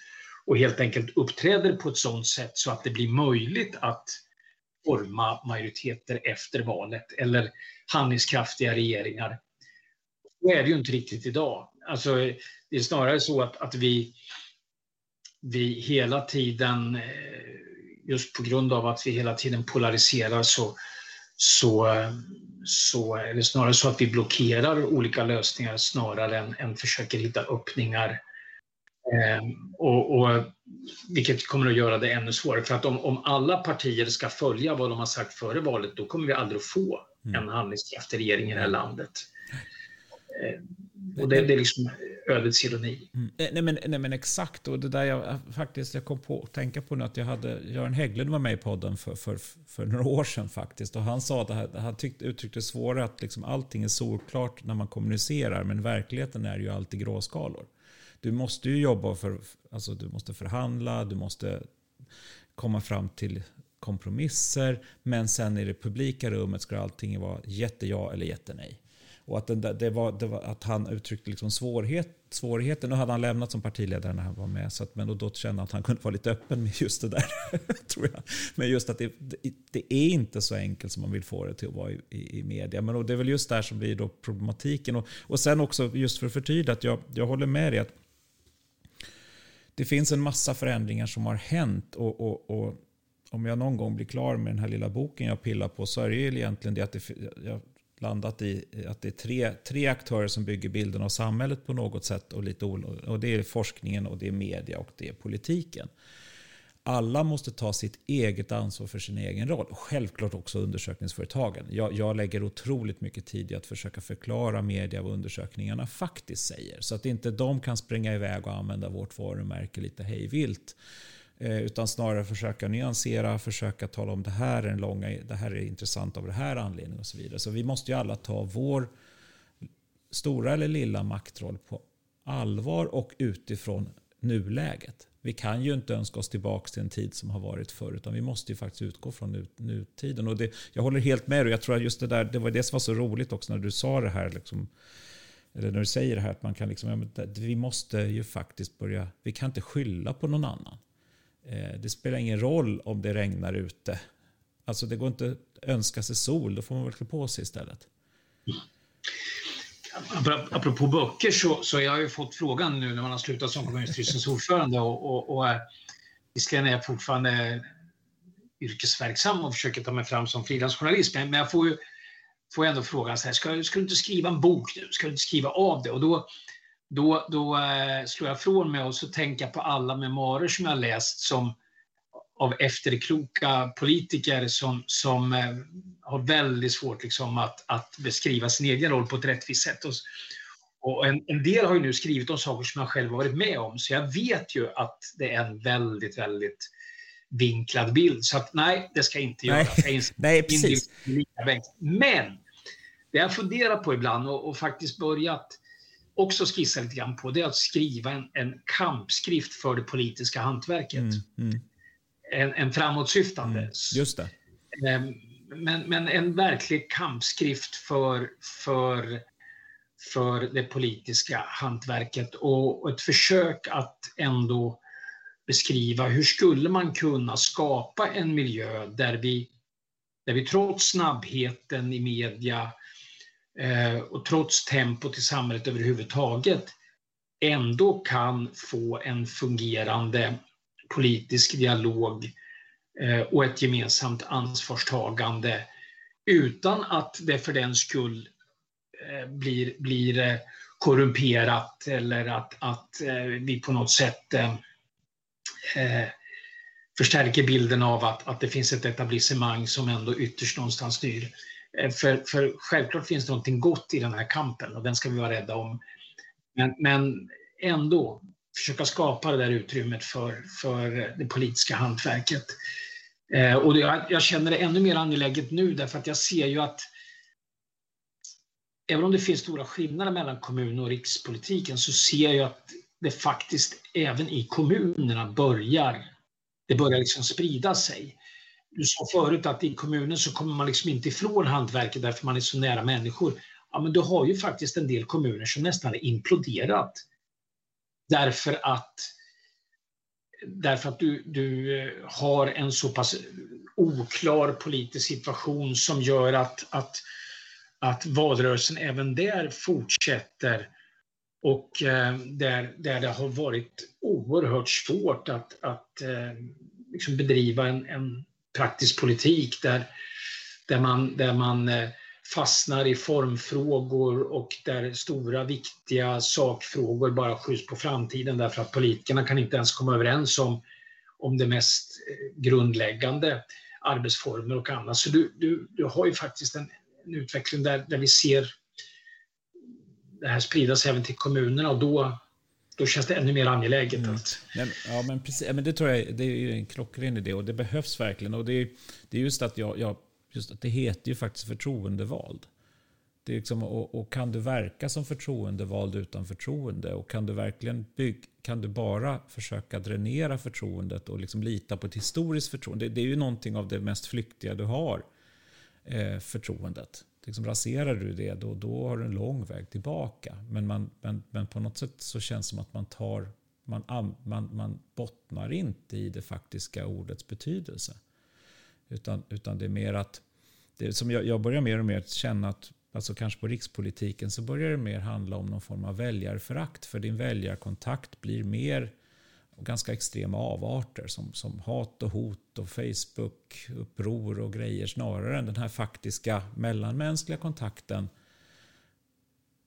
och helt enkelt uppträder på ett sådant sätt så att det blir möjligt att forma majoriteter efter valet eller handlingskraftiga regeringar. Så är det ju inte riktigt idag. Alltså, det är snarare så att, att vi, vi hela tiden, eh, just på grund av att vi hela tiden polariserar så, så, så är det snarare så att vi blockerar olika lösningar snarare än, än försöker hitta öppningar och, och, vilket kommer att göra det ännu svårare. För att om, om alla partier ska följa vad de har sagt före valet, då kommer vi aldrig att få mm. en handlingskraftig regering i det här landet. Eh, och det, det är liksom ödets ironi. Mm. Eh, nej, men, nej men exakt, och det där jag faktiskt jag kom på att tänka på nu att jag hade, Göran Hägglund var med i podden för, för, för några år sedan faktiskt. Och han sa att här, han tyckte, uttryckte svårare att liksom allting är solklart när man kommunicerar, men verkligheten är ju alltid gråskalor du måste ju jobba för, alltså du måste förhandla, du måste komma fram till kompromisser. Men sen i det publika rummet ska allting vara jätteja eller jättenej. Och att, det, det, var, det var, att han uttryckte liksom svårighet, svårigheten. Nu hade han lämnat som partiledare när han var med. Så att, men då, kände han att han kunde vara lite öppen med just det där. tror jag. Men just att det, det, är inte så enkelt som man vill få det till att vara i, i, i media. Men det är väl just där som blir då problematiken. Och, och sen också just för att förtydliga att jag, jag håller med dig. att det finns en massa förändringar som har hänt. Och, och, och, om jag någon gång blir klar med den här lilla boken jag pillar på så är det ju egentligen det att det, jag landat i att det är tre, tre aktörer som bygger bilden av samhället på något sätt. Och, lite, och det är forskningen, och det är media och det är politiken alla måste ta sitt eget ansvar för sin egen roll. Självklart också undersökningsföretagen. Jag, jag lägger otroligt mycket tid i att försöka förklara media vad undersökningarna faktiskt säger. Så att inte de kan springa iväg och använda vårt varumärke lite hejvilt. Eh, utan snarare försöka nyansera, försöka tala om det här är, en långa, det här är intressant av det här anledningen och så vidare. Så vi måste ju alla ta vår stora eller lilla maktroll på allvar och utifrån nuläget. Vi kan ju inte önska oss tillbaka till en tid som har varit förr, utan vi måste ju faktiskt utgå från nutiden. Och det, jag håller helt med dig. Jag tror att just det där, det var det som var så roligt också när du sa det här. Liksom, eller när du säger det här att man kan liksom, vi måste ju faktiskt börja, vi kan inte skylla på någon annan. Eh, det spelar ingen roll om det regnar ute. Alltså det går inte att önska sig sol, då får man väl klä på sig istället. Apropå böcker så, så jag har jag fått frågan nu när man har slutat som kommunstyrelsens ordförande och, och, och eh, visserligen är jag fortfarande yrkesverksam och försöker ta mig fram som frilansjournalist men, men jag får ju får ändå frågan så här, ska, ska du inte skriva en bok nu? Ska du inte skriva av det? Och då, då, då eh, slår jag från mig och så tänker jag på alla memoarer som jag har läst som av efterkloka politiker som, som eh, har väldigt svårt liksom, att, att beskriva sin egen roll på ett rättvist sätt. Och, och en, en, del har ju nu skrivit om saker som jag själv har varit med om, så jag vet ju att det är en väldigt, väldigt vinklad bild. Så att, nej, det ska jag inte göra. Nej, nej precis. Men det jag funderar på ibland och, och, faktiskt börjat också skissa lite grann på, det är att skriva en, en kampskrift för det politiska hantverket. Mm, mm en, en framåtsyftande. Mm, just det. Ehm, men, men en verklig kampskrift för, för, för det politiska hantverket och ett försök att ändå beskriva hur skulle man kunna skapa en miljö där vi, där vi trots snabbheten i media eh, och trots tempot i samhället överhuvudtaget ändå kan få en fungerande politisk dialog eh, och ett gemensamt ansvarstagande utan att det för den skull eh, blir, blir eh, korrumperat eller att, att vi på något sätt förstärker bilden av att, att det finns ett etablissemang som ändå ytterst någonstans styr. För, för självklart finns det någonting gott i den här kampen och den ska vi vara rädda om. Men, men ändå, försöka skapa det där utrymmet för, för det politiska hantverket. Eh, och det, jag, jag känner det ännu mer angeläget nu därför att jag ser ju att även om det finns stora skillnader mellan kommun och rikspolitiken så ser jag att det faktiskt även i kommunerna börjar, det börjar liksom sprida sig. Du sa förut att i kommunen så kommer man liksom inte ifrån hantverket därför man är så nära människor. Ja, men du har ju faktiskt en del kommuner som nästan är imploderat Därför att, därför att du, du eh, har en så pass oklar politisk situation som gör att, att, att valrörelsen även där fortsätter. Och eh, där, där det har varit oerhört svårt att, att eh, liksom bedriva en, en praktisk politik där, där man, där man eh, fastnar i formfrågor och där stora viktiga sakfrågor bara skjuts på framtiden därför att politikerna kan inte ens komma överens om, om det mest eh, grundläggande arbetsformer och annat. Så du, du, du har ju faktiskt en, en utveckling där, där vi ser det här spridas även till kommunerna och då, då känns det ännu mer angeläget. Mm. Att... Ja, men, precis, men det tror jag det är en klockren idé och det behövs verkligen. Och det, är, det är just att jag, jag just att det heter ju faktiskt förtroendevald. Det är liksom, och, och, kan du verka som förtroendevald utan förtroende? Och kan du verkligen bygga, kan du bara försöka dränera förtroendet och liksom lita på ett historiskt förtroende? Det, det är ju någonting av det mest flyktiga du har, eh, förtroendet. Liksom raserar du det, då, då har du en lång väg tillbaka. Men, man, men, men på något sätt så känns det som att man tar man, man, man bottnar inte i det faktiska ordets betydelse. Utan, utan det är mer att, det som jag, jag börjar mer och mer känna att, alltså kanske på rikspolitiken, så börjar det mer handla om någon form av väljarförakt. För din väljarkontakt blir mer ganska extrema avarter som, som hat och hot och Facebook, uppror och grejer snarare än den här faktiska mellanmänskliga kontakten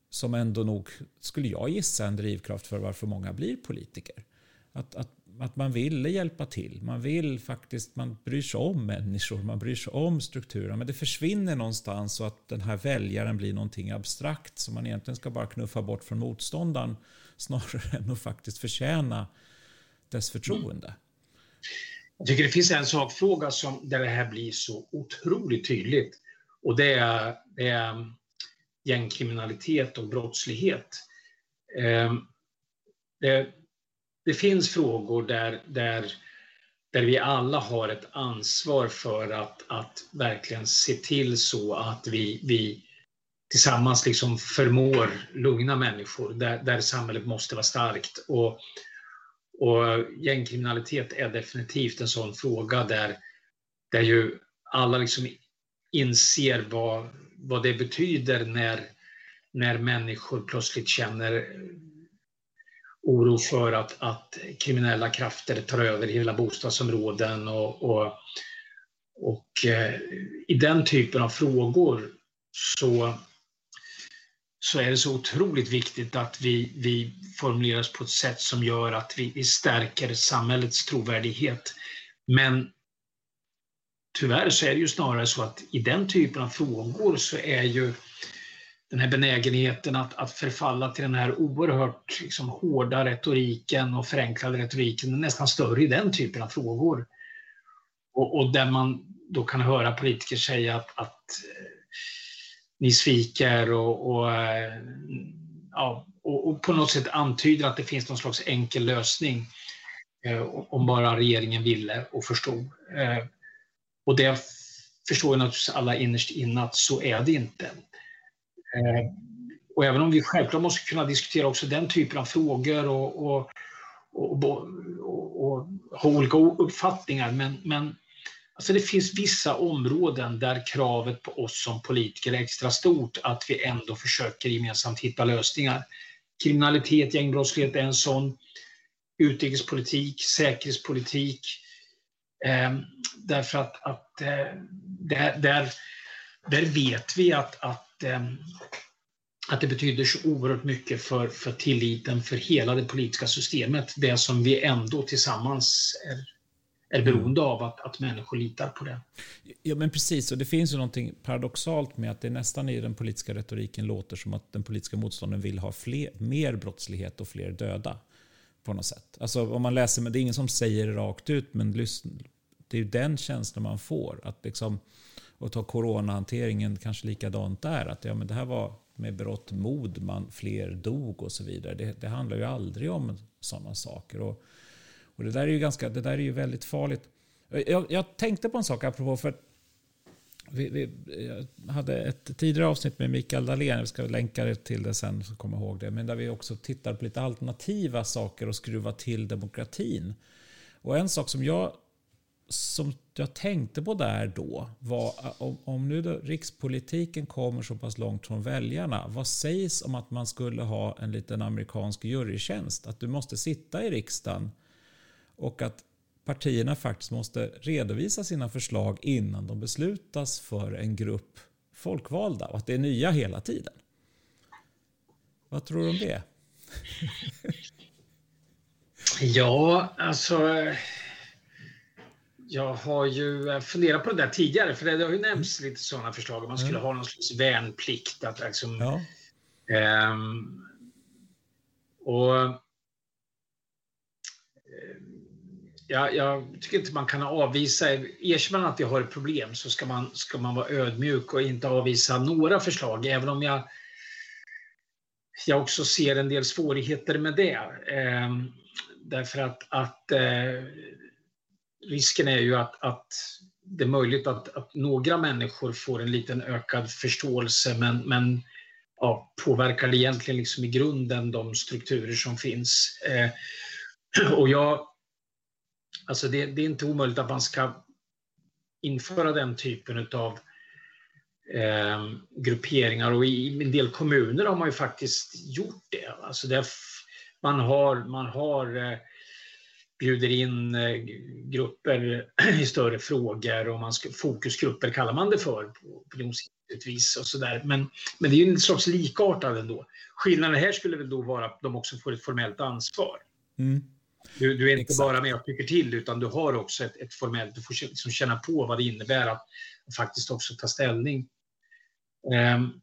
som ändå nog, skulle jag gissa, en drivkraft för varför många blir politiker. Att, att att man ville hjälpa till. Man vill faktiskt, man bryr sig om människor, man bryr sig om strukturer. Men det försvinner någonstans så att den här väljaren blir någonting abstrakt som man egentligen ska bara knuffa bort från motståndaren snarare än att faktiskt förtjäna dess förtroende. Jag tycker det finns en sakfråga som, där det här blir så otroligt tydligt. Och det är, det är mm, gängkriminalitet och brottslighet. Eh, det, det finns frågor där, där, där vi alla har ett ansvar för att, att verkligen se till så att vi, vi tillsammans liksom förmår lugna människor, där, där samhället måste vara starkt. Och, och gängkriminalitet är definitivt en sån fråga där, där ju alla liksom inser vad, vad det betyder när, när människor plötsligt känner oro för att, att kriminella krafter tar över hela bostadsområden och, och, och eh, i den typen av frågor så, så är det så otroligt viktigt att vi, vi formuleras på ett sätt som gör att vi, vi stärker samhällets trovärdighet. Men tyvärr så är det ju snarare så att i den typen av frågor så är ju den här benägenheten att, att förfalla till den här oerhört liksom, hårda retoriken och förenklade retoriken är nästan större i den typen av frågor. Och, och där man då kan höra politiker säga att, att eh, ni sviker och, och, eh, ja, och, och, på något sätt antyder att det finns någon slags enkel lösning eh, om bara regeringen ville och förstod. Eh, och det förstår naturligtvis alla innerst inne att så är det inte. Eh, och även om vi självklart måste kunna diskutera också den typen av frågor och, och, och, och ha olika uppfattningar, men, men alltså det finns vissa områden där kravet på oss som politiker är extra stort, att vi ändå försöker gemensamt hitta lösningar. Kriminalitet, gängbrottslighet är en sån. Utrikespolitik, säkerhetspolitik. Eh, därför att, att eh, där, där, där vet vi att, att att det betyder så oerhört mycket för, för tilliten för hela det politiska systemet. Det som vi ändå tillsammans är, är beroende av att, att människor litar på det. Ja, men precis. Och det finns ju någonting paradoxalt med att det nästan i den politiska retoriken låter som att den politiska motståndaren vill ha fler, mer brottslighet och fler döda. På något sätt. Alltså om man läser, men det är ingen som säger det rakt ut, men det är ju den känslan man får. Att liksom, och ta coronahanteringen kanske likadant där. Att ja, men det här var med brott mod, man, fler dog och så vidare. Det, det handlar ju aldrig om sådana saker. Och, och det där är ju ganska, det där är ju väldigt farligt. Jag, jag tänkte på en sak apropå, för vi, vi, jag hade ett tidigare avsnitt med Mikael Dahlén, jag ska länka till det sen så kommer ihåg det, men där vi också tittar på lite alternativa saker och skruva till demokratin. Och en sak som jag som jag tänkte på där då var om, om nu då rikspolitiken kommer så pass långt från väljarna. Vad sägs om att man skulle ha en liten amerikansk jurytjänst? Att du måste sitta i riksdagen och att partierna faktiskt måste redovisa sina förslag innan de beslutas för en grupp folkvalda och att det är nya hela tiden. Vad tror du om det? ja, alltså jag har ju eh, funderat på det där tidigare, för det har ju nämnts mm. lite sådana förslag. Man skulle mm. ha någon slags värnplikt. Att liksom, ja. um, och uh, ja, jag tycker inte man kan avvisa, erkänner man att vi har ett problem så ska man, ska man vara ödmjuk och inte avvisa några förslag, även om jag, jag också ser en del svårigheter med det. Um, därför att, att uh, risken är ju att, att det är möjligt att, att, några människor får en liten ökad förståelse men, men ja, påverkar det egentligen liksom i grunden de strukturer som finns. Eh, och jag, alltså det, det, är inte omöjligt att man ska införa den typen av eh, grupperingar och i en del kommuner har man ju faktiskt gjort det. Alltså det man har, man har eh, bjuder in eh, grupper i större frågor och man ska, fokusgrupper kallar man det för på opinionsinstitutvis och sådär. Men, men det är ju en slags likartad ändå. Skillnaden här skulle väl då vara att de också får ett formellt ansvar. Mm. Du, du är inte Exakt. bara med och tycker till, utan du har också ett, ett formellt, du får liksom känna på vad det innebär att faktiskt också ta ställning. Um,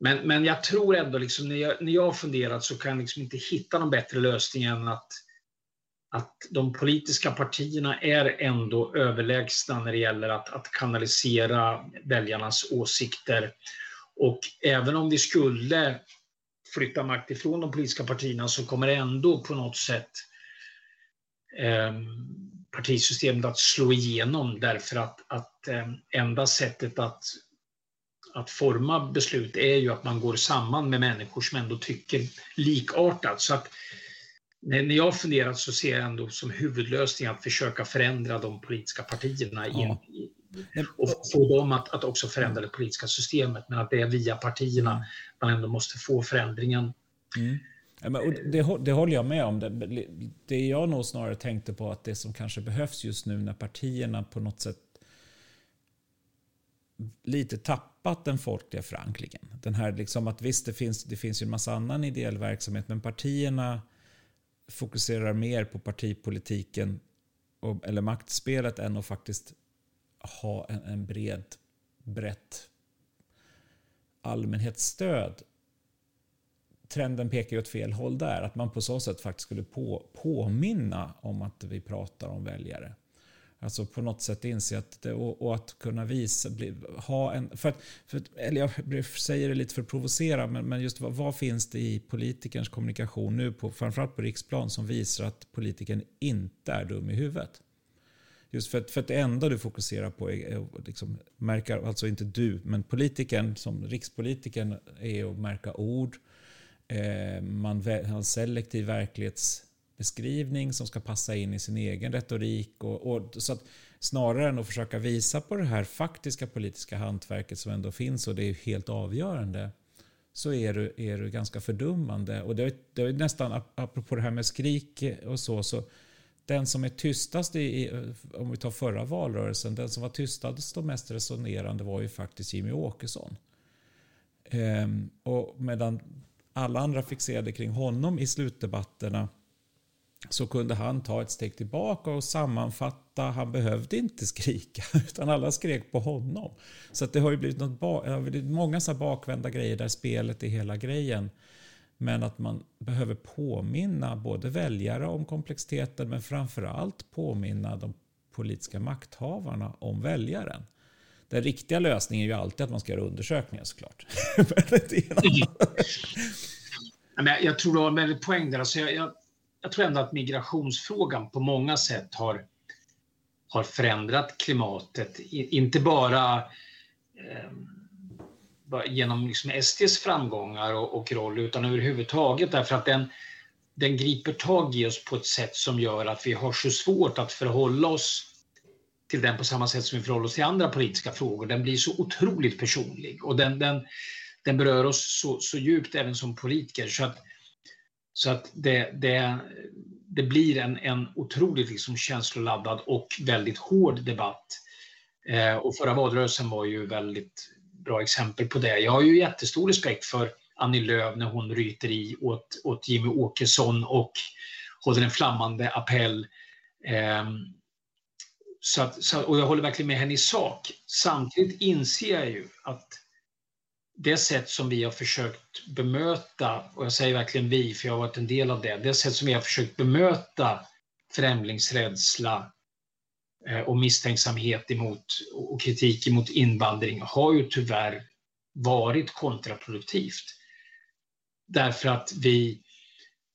men, men jag tror ändå, liksom, när, jag, när jag har funderat så kan jag liksom inte hitta någon bättre lösning än att, att de politiska partierna är ändå överlägsna när det gäller att, att kanalisera väljarnas åsikter. Och även om vi skulle flytta makt ifrån de politiska partierna så kommer ändå på något sätt eh, partisystemet att slå igenom därför att, att eh, enda sättet att att forma beslut är ju att man går samman med människor som ändå tycker likartat. Så att när jag har funderat så ser jag ändå som huvudlösning att försöka förändra de politiska partierna ja. in, och få dem att, att också förändra det politiska systemet. Men att det är via partierna man ändå måste få förändringen. Mm. Ja, men, det, det håller jag med om. Det, det jag nog snarare tänkte på att det som kanske behövs just nu när partierna på något sätt lite tappat den folkliga förankringen. Den här liksom att visst, det finns, det finns ju en massa annan ideell verksamhet, men partierna fokuserar mer på partipolitiken och, eller maktspelet än att faktiskt ha en, en bred, brett allmänhetsstöd. Trenden pekar ju åt fel håll där, att man på så sätt faktiskt skulle på, påminna om att vi pratar om väljare. Alltså på något sätt inse att det, och, och, att kunna visa, bli, ha en... För att, för, eller jag säger det lite för att provocera, men, men just vad, vad, finns det i politikerns kommunikation nu, på, framförallt på riksplan, som visar att politikern inte är dum i huvudet? Just för att, för att det enda du fokuserar på är, är liksom, märka, alltså inte du, men politikern som rikspolitikern är att märka ord. Eh, man har selektiv verklighets beskrivning som ska passa in i sin egen retorik. Och, och, så att snarare än att försöka visa på det här faktiska politiska hantverket som ändå finns och det är helt avgörande så är du, är du ganska fördummande. Och det, det är nästan, apropå det här med skrik och så, så den som är tystast i, om vi tar förra valrörelsen, den som var tystast och mest resonerande var ju faktiskt Jimmy Åkesson. Ehm, och medan alla andra fixerade kring honom i slutdebatterna så kunde han ta ett steg tillbaka och sammanfatta. Han behövde inte skrika, utan alla skrek på honom. Så det har ju blivit, något, blivit många så bakvända grejer där spelet är hela grejen. Men att man behöver påminna både väljare om komplexiteten men framförallt påminna de politiska makthavarna om väljaren. Den riktiga lösningen är ju alltid att man ska göra undersökningar såklart. jag tror du har en väldigt poäng där. Alltså jag, jag jag tror ändå att migrationsfrågan på många sätt har, har förändrat klimatet. Inte bara eh, genom liksom SDs framgångar och, och roll utan överhuvudtaget därför att den, den griper tag i oss på ett sätt som gör att vi har så svårt att förhålla oss till den på samma sätt som vi förhåller oss till andra politiska frågor. Den blir så otroligt personlig och den, den, den berör oss så, så djupt även som politiker. Så att så att det, det, det blir en, en otroligt liksom känsloladdad och väldigt hård debatt. Eh, och förra valrörelsen var ju väldigt bra exempel på det. Jag har ju jättestor respekt för Annie Lööf när hon ryter i åt, åt Jimmy Åkesson och håller en flammande appell. Eh, så att, så, och jag håller verkligen med henne i sak. Samtidigt inser jag ju att det sätt som vi har försökt bemöta, och jag säger verkligen vi, för jag har varit en del av det, det sätt som vi har försökt bemöta främlingsrädsla eh, och misstänksamhet emot och kritik emot invandring har ju tyvärr varit kontraproduktivt. Därför att vi,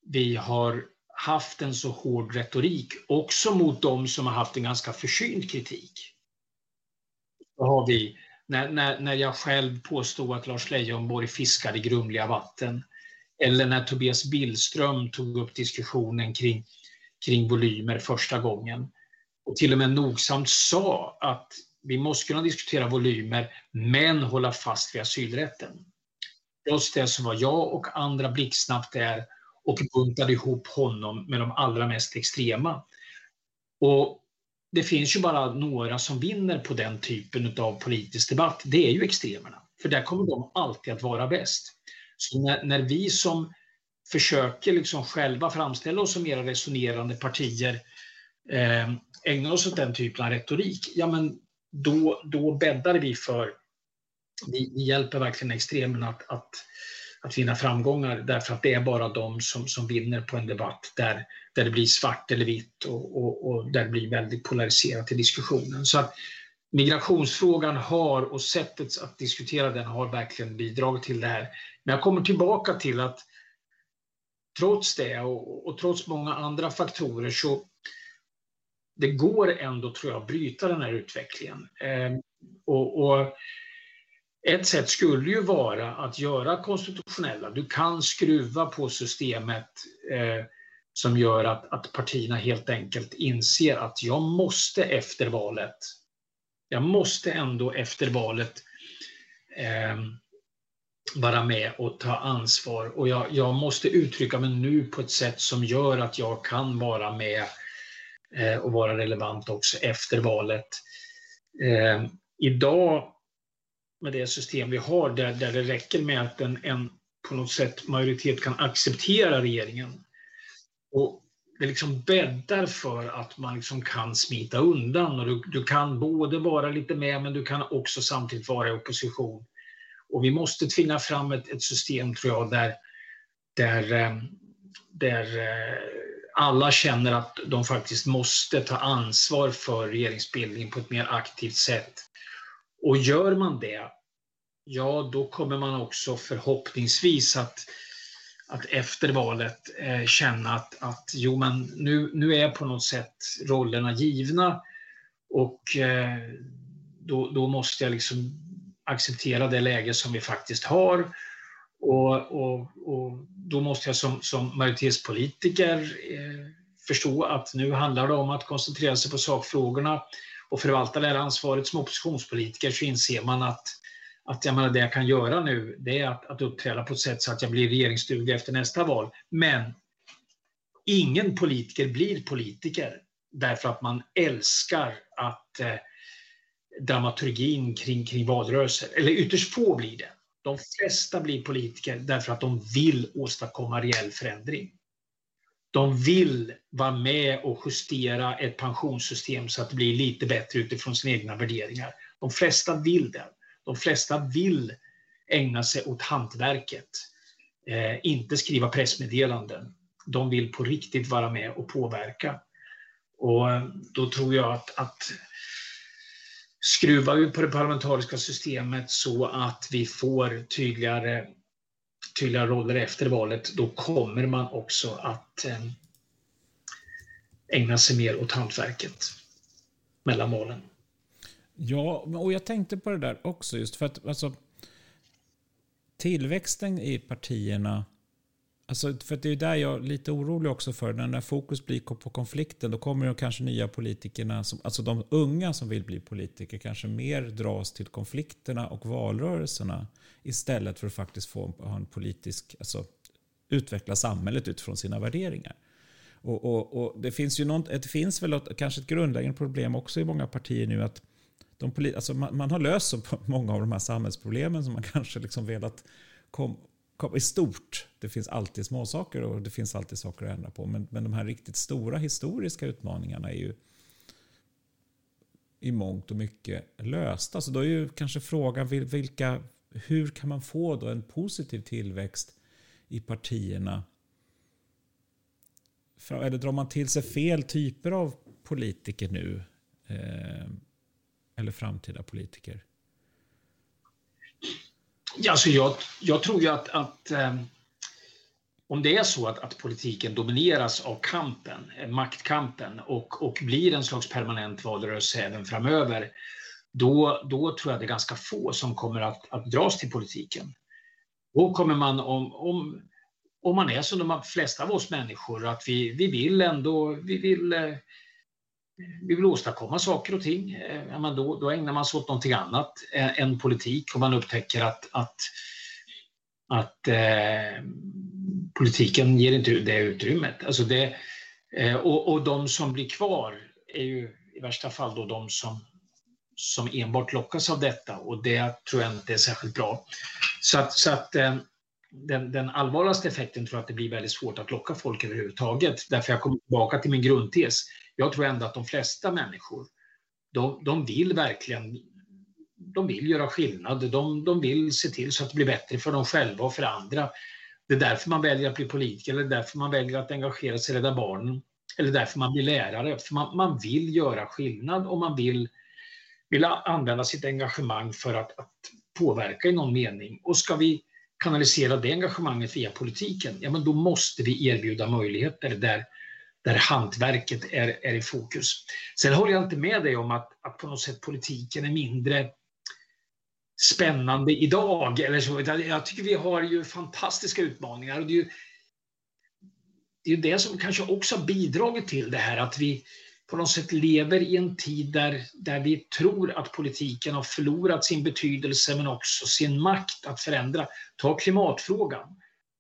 vi har haft en så hård retorik, också mot de som har haft en ganska försynt kritik. Då har vi när, när, när jag själv påstod att Lars Leijonborg fiskade i grumliga vatten. Eller när Tobias Billström tog upp diskussionen kring, kring volymer första gången. Och till och med nogsamt sa att vi måste kunna diskutera volymer, men hålla fast vid asylrätten. Trots det så var jag och andra blixtsnabbt där och buntade ihop honom med de allra mest extrema. Och det finns ju bara några som vinner på den typen av politisk debatt. Det är ju extremerna. För där kommer de alltid att vara bäst. Så när, när vi som försöker liksom själva framställa oss som mera resonerande partier, eh, ägnar oss åt den typen av retorik, ja men då, då bäddar vi för, vi, vi hjälper verkligen extremerna att, att, att vinna framgångar därför att det är bara de som, som vinner på en debatt där, där det blir svart eller vitt och, och, och där det blir väldigt polariserat i diskussionen. Så att migrationsfrågan har och sättet att diskutera den har verkligen bidragit till det här. Men jag kommer tillbaka till att trots det och, och trots många andra faktorer så det går ändå, tror jag, att bryta den här utvecklingen. Eh, och, och, ett sätt skulle ju vara att göra konstitutionella. Du kan skruva på systemet eh, som gör att, att partierna helt enkelt inser att jag måste efter valet, jag måste ändå efter valet eh, vara med och ta ansvar och jag, jag, måste uttrycka mig nu på ett sätt som gör att jag kan vara med eh, och vara relevant också efter valet. Eh, idag med det system vi har där, där det räcker med att en, en på något sätt majoritet kan acceptera regeringen och det liksom bäddar för att man liksom kan smita undan och du, du kan både vara lite med men du kan också samtidigt vara i opposition. Och vi måste tvinga fram ett, ett system, tror jag, där, där, eh, där eh, alla känner att de faktiskt måste ta ansvar för regeringsbildningen på ett mer aktivt sätt. Och gör man det, ja då kommer man också förhoppningsvis att, att efter valet eh, känna att, att jo, men nu, nu är på något sätt rollerna givna och eh, då, då måste jag liksom acceptera det läge som vi faktiskt har. Och, och, och då måste jag som, som majoritetspolitiker eh, förstå att nu handlar det om att koncentrera sig på sakfrågorna och förvalta det här ansvaret. Som oppositionspolitiker så inser man att, att jag menar, det jag kan göra nu det är att, att uppträda på ett sätt så att jag blir regeringsduglig efter nästa val. Men ingen politiker blir politiker därför att man älskar att eh, dramaturgin kring, kring valrörelser. Eller ytterst få blir det. De flesta blir politiker därför att de vill åstadkomma reell förändring. De vill vara med och justera ett pensionssystem så att det blir lite bättre utifrån sina egna värderingar. De flesta vill det. De flesta vill ägna sig åt hantverket, eh, inte skriva pressmeddelanden. De vill på riktigt vara med och påverka. Och eh, då tror jag att, att skruvar vi på det parlamentariska systemet så att vi får tydligare, tydliga roller efter valet, då kommer man också att ehm, ägna sig mer åt hantverket mellan valen. Ja, och jag tänkte på det där också just för att alltså, tillväxten i partierna Alltså, för det är där jag är lite orolig också för. När fokus blir på konflikten då kommer de kanske nya politikerna, som, alltså de unga som vill bli politiker, kanske mer dras till konflikterna och valrörelserna istället för att faktiskt få ha en politisk, alltså utveckla samhället utifrån sina värderingar. Och, och, och det finns ju något, det finns väl ett, kanske ett grundläggande problem också i många partier nu att de, alltså man, man har löst så många av de här samhällsproblemen som man kanske liksom velat kom, i stort, det finns alltid småsaker och det finns alltid saker att ändra på. Men, men de här riktigt stora historiska utmaningarna är ju i mångt och mycket lösta. Så då är ju kanske frågan vilka, hur kan man få då en positiv tillväxt i partierna? Eller drar man till sig fel typer av politiker nu? Eh, eller framtida politiker? Alltså jag, jag tror ju att, att eh, om det är så att, att, politiken domineras av kampen, eh, maktkampen och, och blir en slags permanent valrörelse även framöver, då, då tror jag det är ganska få som kommer att, att dras till politiken. Då kommer man, om, om, om man är som de flesta av oss människor, att vi, vi vill ändå, vi vill eh, vi vill åstadkomma saker och ting, eh, men då, då ägnar man sig åt någonting annat än politik och man upptäcker att, att, att eh, politiken ger inte det utrymmet. Alltså det, eh, och, och de som blir kvar är ju i värsta fall då de som, som enbart lockas av detta och det tror jag inte är särskilt bra. Så att, så att eh, den, den allvarligaste effekten tror jag att det blir väldigt svårt att locka folk överhuvudtaget. Därför jag kommer tillbaka till min grundtes. Jag tror ändå att de flesta människor, de, de vill verkligen de vill göra skillnad. De, de vill se till så att det blir bättre för dem själva och för andra. Det är därför man väljer att bli politiker, eller därför man väljer att engagera sig i Rädda Barnen, eller därför man blir lärare. För man, man vill göra skillnad och man vill, vill använda sitt engagemang för att, att påverka i någon mening. Och ska vi kanalisera det engagemanget via politiken, ja men då måste vi erbjuda möjligheter där, där hantverket är, är i fokus. Sen håller jag inte med dig om att, att på något sätt politiken är mindre spännande idag. Eller så. Jag tycker vi har ju fantastiska utmaningar. Och det, är ju, det är det som kanske också har bidragit till det här att vi på något sätt lever i en tid där, där vi tror att politiken har förlorat sin betydelse men också sin makt att förändra. Ta klimatfrågan.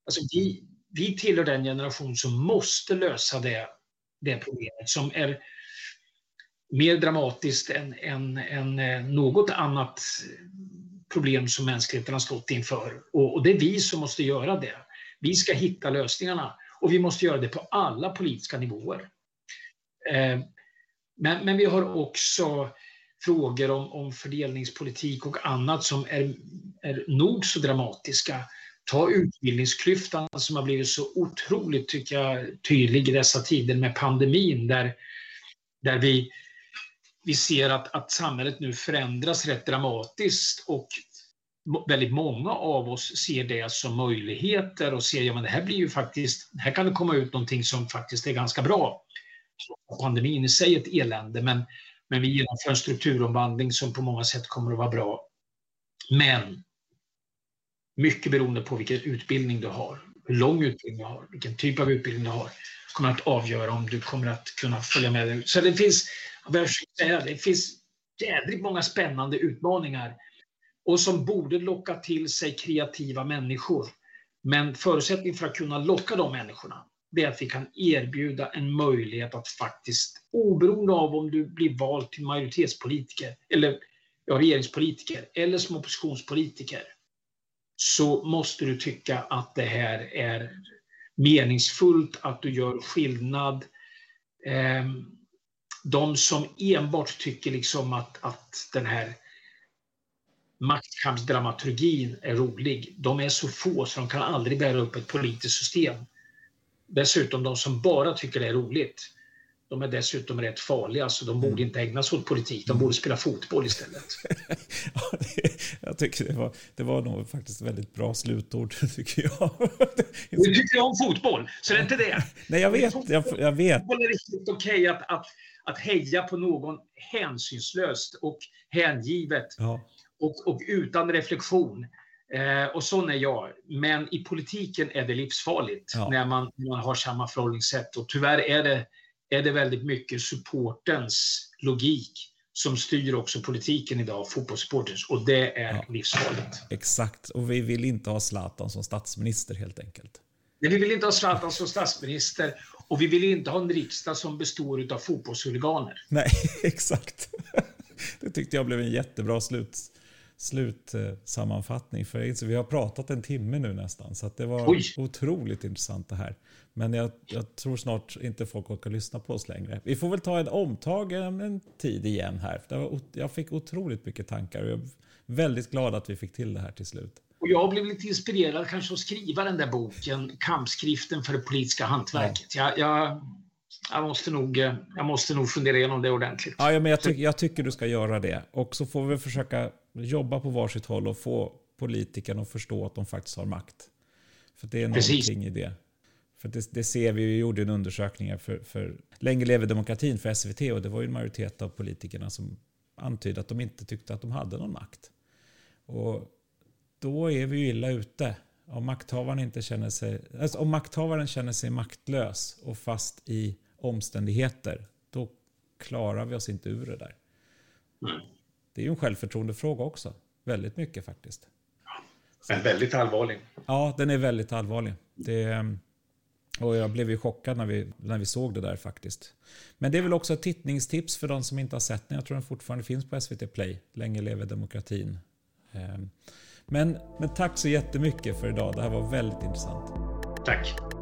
Alltså vi, vi tillhör den generation som måste lösa det, det problemet som är mer dramatiskt än, än, än eh, något annat problem som mänskligheten har stått inför. Och, och det är vi som måste göra det. Vi ska hitta lösningarna och vi måste göra det på alla politiska nivåer. Eh, men, men vi har också frågor om, om fördelningspolitik och annat som är, är nog så dramatiska. Ta utbildningsklyftan som har blivit så otroligt tycker jag, tydlig i dessa tider med pandemin där, där vi vi ser att, att samhället nu förändras rätt dramatiskt och väldigt många av oss ser det som möjligheter och ser att det här blir ju faktiskt, här kan det komma ut någonting som faktiskt är ganska bra. Pandemin i sig är ett elände, men, men vi genomför en strukturomvandling som på många sätt kommer att vara bra. Men mycket beroende på vilken utbildning du har, hur lång utbildning du har, vilken typ av utbildning du har, kommer att avgöra om du kommer att kunna följa med. Så det finns det finns jädrigt många spännande utmaningar och som borde locka till sig kreativa människor. Men förutsättningen för att kunna locka de människorna, det är att vi kan erbjuda en möjlighet att faktiskt, oberoende av om du blir vald till majoritetspolitiker, eller ja, regeringspolitiker, eller som oppositionspolitiker, så måste du tycka att det här är meningsfullt, att du gör skillnad. Ehm, de som enbart tycker liksom att, att den här maktkampsdramaturgin är rolig, de är så få så de kan aldrig bära upp ett politiskt system. Dessutom de som bara tycker det är roligt, de är dessutom rätt farliga, så de borde mm. inte ägna sig åt politik. De borde spela fotboll istället. ja, det, jag tycker det var, det var nog faktiskt väldigt bra slutord, tycker jag. du tycker om fotboll, så det är inte det. Nej, jag vet. Jag, jag vet. Fotboll är riktigt okej okay att, att, att heja på någon hänsynslöst och hängivet ja. och, och utan reflektion. Eh, och sån är jag. Men i politiken är det livsfarligt ja. när man, man har samma förhållningssätt. Och tyvärr är det är det väldigt mycket supportens logik som styr också politiken idag, fotbollssupporters. Och det är ja, livsfarligt. Exakt, och vi vill inte ha Zlatan som statsminister helt enkelt. Nej, vi vill inte ha Zlatan som statsminister och vi vill inte ha en riksdag som består av fotbollshuliganer. Nej, exakt. Det tyckte jag blev en jättebra slut, slutsammanfattning. För vi har pratat en timme nu nästan, så det var Oj. otroligt intressant det här. Men jag, jag, tror snart inte folk orkar lyssna på oss längre. Vi får väl ta en omtag en tid igen här. Var, jag fick otroligt mycket tankar och jag är väldigt glad att vi fick till det här till slut. Och jag blev lite inspirerad kanske att skriva den där boken, Kampskriften för det politiska hantverket. Ja. Jag, jag, jag, måste nog, jag måste nog fundera igenom det ordentligt. Ja, men jag, ty jag tycker du ska göra det. Och så får vi försöka jobba på varsitt håll och få politikerna att förstå att de faktiskt har makt. För det är någonting Precis. i det. För det, det, ser vi, vi gjorde en undersökning för, för Länge lever demokratin för SVT och det var ju en majoritet av politikerna som antydde att de inte tyckte att de hade någon makt. Och då är vi ju illa ute. Om makthavaren, inte känner sig, alltså om makthavaren känner sig maktlös och fast i omständigheter, då klarar vi oss inte ur det där. Det är ju en självförtroendefråga också. Väldigt mycket faktiskt. Men väldigt allvarlig. Ja, den är väldigt allvarlig. Det, och jag blev ju chockad när vi, när vi såg det där faktiskt. Men det är väl också ett tittningstips för de som inte har sett den. Jag tror den fortfarande finns på SVT Play. Länge lever demokratin. Ehm, Men, men tack så jättemycket för idag. Det här var väldigt intressant. Tack.